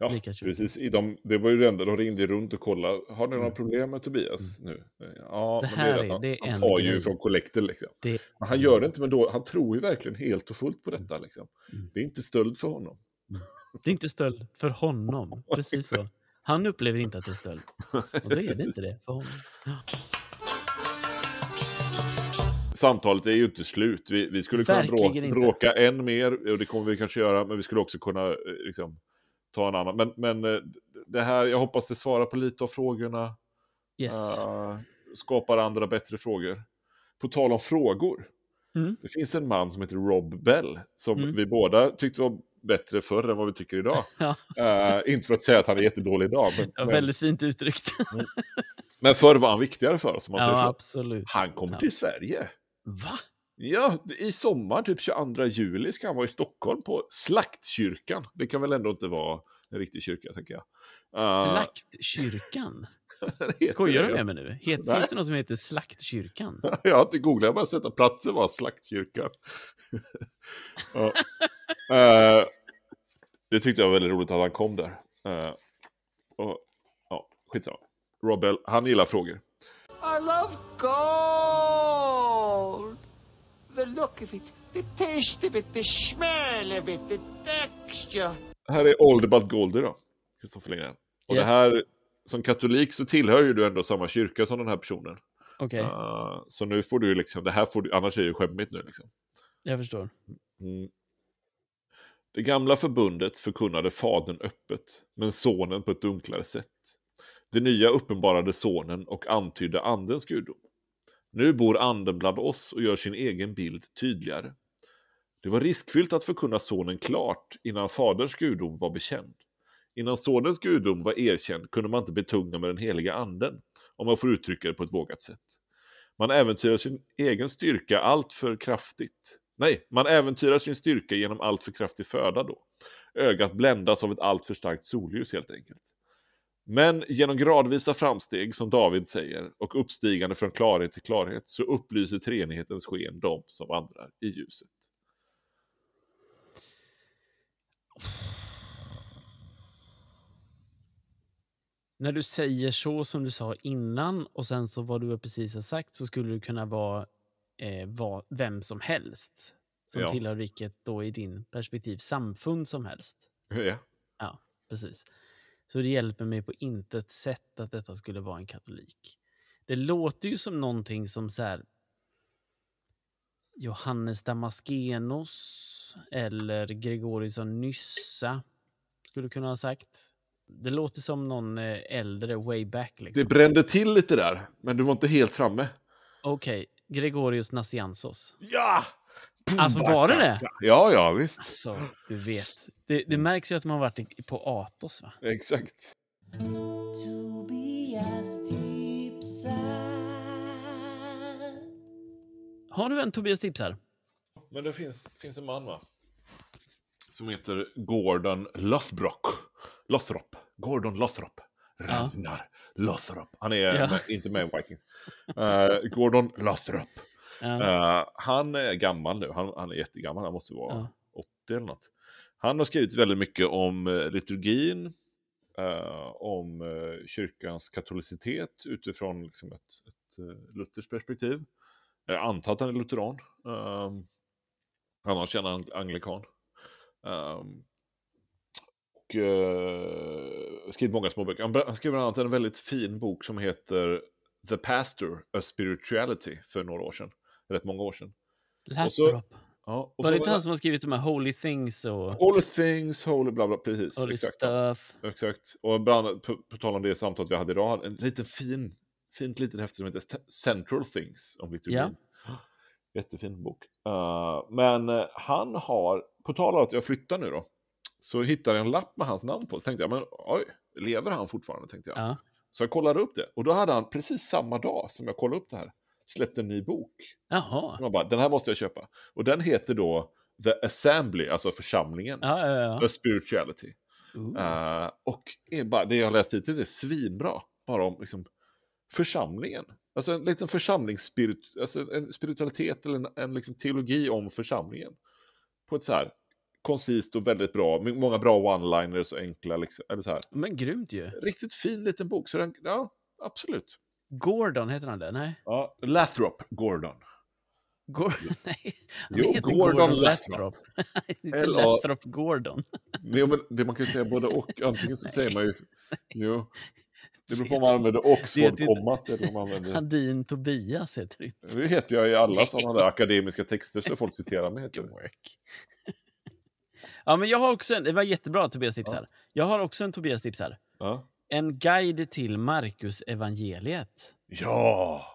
A: Ja,
B: kul.
A: precis. I de, det var ju det enda, de ringde runt och kollade. Har ni några
B: Mm.
A: problem med Tobias nu? Ja,
B: Det
A: men att
B: är-
A: han,
B: det är
A: han tar ju från kollekten liksom.
B: Det,
A: Men han gör det inte, men då, han tror ju verkligen helt och fullt på detta liksom.
B: Mm.
A: Det är inte stöld för honom. [LAUGHS]
B: det är inte stöld för honom. [LAUGHS] Precis så. Han upplever inte att det är stöld. Och då är det inte det för honom.
A: Samtalet är ju inte slut. Vi, vi skulle kunna
B: Verkligen
A: brå,
B: inte.
A: bråka än mer, och det kommer vi kanske göra, men vi skulle också kunna eh, liksom, ta en annan. Men, men eh, det här, jag hoppas det svarar på lite av frågorna.
B: Yes.
A: Eh, skapar andra bättre frågor. På tal om frågor.
B: Mm.
A: Det finns en man som heter Rob Bell. Som
B: Mm.
A: vi båda tyckte var bättre förr än vad vi tycker idag. [LAUGHS]
B: Ja.
A: Eh, inte för att säga att han är jättedålig idag. Men,
B: Ja,
A: men,
B: väldigt fint uttryckt.
A: men förr var han viktigare för oss. Om man säger
B: Ja,
A: så.
B: absolut.
A: Han kommer
B: Ja.
A: till Sverige.
B: Va?
A: Ja, i sommar, typ 22 juli, ska han vara i Stockholm på Slaktkyrkan. Det kan väl ändå inte vara En riktig kyrka, tänker jag. Uh,
B: Slaktkyrkan? [LAUGHS] Skojar
A: det,
B: du med mig nu? Het,
A: Nej.
B: finns det något som heter Slaktkyrkan? [LAUGHS]
A: Jag har inte googlat, jag har bara sett att platsen var slaktkyrkan. [LAUGHS] ja. Eh, det tyckte jag var väldigt roligt att han kom där. Uh, och, ja, skitsamma. Robbell, han gillar frågor.
D: I love gold. The look of it, the taste of it, the smell of it, the texture.
A: Här är All About Goldie då, Kristoffer Lindgren. Och
B: Yes.
A: det här, som katolik så tillhör ju du ändå samma kyrka som den här personen.
B: Okej,
A: Eh, så nu får du ju liksom, det här får du, annars är det ju skämmigt nu liksom.
B: jag förstår.
A: Mm. Det gamla förbundet förkunnade fadern öppet, men sonen på ett dunklare sätt. Det nya uppenbarade sonen och antydde andens gudom. Nu bor anden bland oss och gör sin egen bild tydligare. Det var riskfyllt att förkunna sonen klart innan faderns gudom var bekänd. Innan sonens gudom var erkänd kunde man inte betunga med den heliga anden, om man får uttrycka det på ett vågat sätt. Man äventyrar sin egen styrka allt för kraftigt. Nej, man äventyrar sin styrka genom allt för kraftig föda då. Ögat bländas av ett allt för starkt solljus helt enkelt. Men genom gradvisa framsteg, som David säger, och uppstigande från klarhet till klarhet, så upplyser treenighetens sken de som vandrar i ljuset.
B: När du säger så som du sa innan och sen så vad du precis har sagt så skulle du kunna vara eh, vad, vem som helst som
A: Ja.
B: tillhör vilket då i din perspektiv samfund som helst.
A: Ja.
B: Ja, precis. Så det hjälper mig på intet sätt att detta skulle vara en katolik. Det låter ju som någonting som så här Johannes Damaskenos eller Gregorius av Nyssa skulle kunna ha sagt. Det låter som någon eh, äldre way back.
A: Det
B: Liksom.
A: brände till lite där, men du var inte helt framme.
B: Okej, Gregorius Nassiansos.
A: Ja!
B: Alltså, var det det?
A: Ja, ja, visst.
B: Så, du vet. Det, det märks ju att man har varit på Atos, va?
A: Exakt.
E: Tobias tipsar.
B: Har du en Tobias tips här?
A: Men det finns, finns en man va? Som heter Gordon Lothrop. Lothrop. Gordon Lothrop. Ragnar Lothrop. Han är
B: Ja.
A: med, inte med i Vikings. Eh, Gordon Lothrop.
B: Ja.
A: Eh, han är gammal nu. Han, han är jättegammal. Han måste vara
B: Ja.
A: 80 eller något. Han har skrivit väldigt mycket om eh, liturgin. eh, om eh, kyrkans katolicitet utifrån liksom ett, ett eh, lutherskt perspektiv. Jag antar att han är lutheran. Um, annars är han ang- anglikan. Um, och uh, skrivit många små böcker. Han, han skrev bland annat en väldigt fin bok som heter The Pastor, A Spirituality för några år sedan. Rätt många år sedan. och så-
B: Laptop.
A: Ja, och
B: Var det inte han som har skrivit de här Holy Things och
A: Holy things, holy bla bla, precis.
B: Holy
A: exakt.
B: Stuff?
A: Exakt. Och bland på, på tal om det samtalet vi hade idag, en liten fin, fint litet häfte som heter Central Things om liturgin.
B: Ja. [GASPS]
A: Jättefin bok. Uh, men eh, han har, på tal om att jag flyttar nu då, så hittade jag en lapp med hans namn på. Så tänkte jag, men oj, lever han fortfarande? Tänkte jag.
B: Ja.
A: Så jag kollade upp det. Och då hade han precis samma dag som jag kollade upp det här, släppt en ny bok.
B: Jaha.
A: Jag bara, den här måste jag köpa. Och den heter då The Assembly, alltså församlingen.
B: Ja, ja, ja.
A: A Spirituality. Eh, och är bara, det jag har läst hittills är svinbra. Bara om liksom, församlingen. Alltså en liten församlingsspirit, alltså en spiritualitet eller en, en liksom teologi om församlingen. På ett så här koncist och väldigt bra, många bra one-liners och enkla, liksom, eller så här.
B: Men grymt ju.
A: Riktigt fin liten bok, så den, ja, absolut.
B: Gordon heter han det? Nej.
A: Ja, Lathrop Gordon.
B: Gordon, [LAUGHS] nej. Han
A: Jo,
B: heter
A: Gordon Lathrop.
B: Inte
A: L.A. [LAUGHS]
B: Lathrop Gordon.
A: Jo, men det man kan säga både och. Antingen så [LAUGHS] säger man ju... Jo. Det beror på om man använder Oxford-kommat eller om man använder...
B: Hadin Tobias heter det.
A: Det heter jag i alla sådana där akademiska texter så folk citerar mig. Heter.
B: Work. Ja, men jag har också en, det var jättebra Tobias tips här. Jag har också en Tobias tips här.
A: Ja.
B: En guide till Markus evangeliet
A: ja!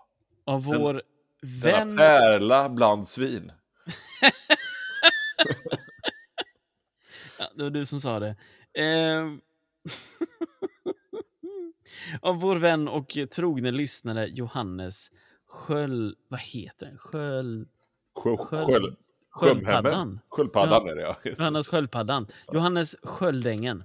B: av vår
A: Denna
B: vän...
A: pärla bland svin. [LAUGHS]
B: Ja, det var du som sa det. Ehm. [LAUGHS] av vår vän och trogne lyssnare Johannes Sköld... Vad heter den? Sköld... Sköld-
A: sköld,
B: Sköldpaddan.
A: Sköldpaddan är det, ja.
B: Johannes Sköldpaddan. Johannes Sköldängen.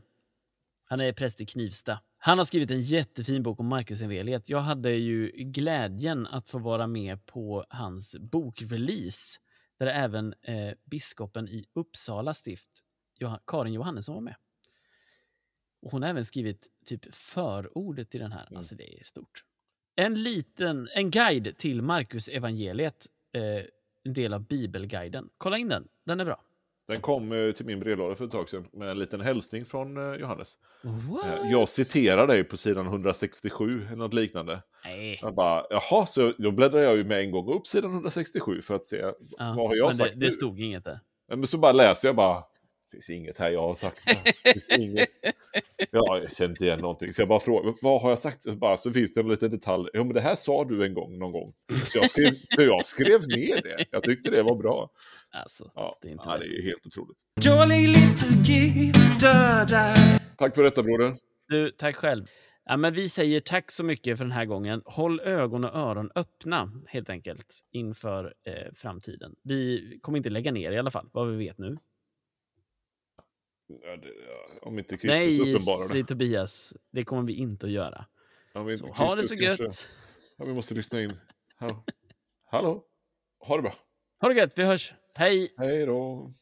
B: Han är präst i Knivsta. Han har skrivit en jättefin bok om Marcus evangeliet. Jag hade ju glädjen att få vara med på hans bokrelease där även eh, biskopen i Uppsala stift, Johan, Karin Johannesson, var med. Och hon har även skrivit typ förordet till den här. Alltså det är stort. En liten en guide till Marcus evangeliet, eh, en del av Bibelguiden. Kolla in den, den är bra.
A: Den kom eh, till min brevlåda för ett tag sedan med en liten hälsning från eh, Johannes.
B: What?
A: Eh, Jag citerar dig på sidan 167 eller något liknande.
B: Nej.
A: Jag bara, jaha, så då bläddrar jag ju med en gång upp sidan 167 för att se
B: Ja,
A: vad har jag sagt
B: det, det stod inget där.
A: Men så bara läser jag bara, finns inget här jag har sagt. Det finns inget. Ja, jag känner inte igen någonting. Så jag bara frågar, vad har jag sagt? Så Bara, så finns det en liten detalj. Ja, men det här sa du en gång, någon gång. Så jag skrev, [LAUGHS] så jag skrev ner det. Jag tyckte det var bra.
B: Alltså,
A: Ja,
B: det är inte
A: ja, det är helt otroligt. Tack för detta, broder.
B: Du, tack själv. Ja, men vi säger tack så mycket för den här gången. Håll ögon och öron öppna, helt enkelt, inför eh, framtiden. Vi kommer inte lägga ner i alla fall, vad vi vet nu.
A: Ja, ja, om inte Kristus
B: Nej,
A: uppenbarar det.
B: Tobias. Det kommer vi inte att göra.
A: Om inte
B: Så, ha det så
A: kanske-
B: gött.
A: Ja, vi måste lyssna in. Hallå? Hallå? Ha det bra.
B: Ha det gött, vi hörs. Hej!
A: Hej då.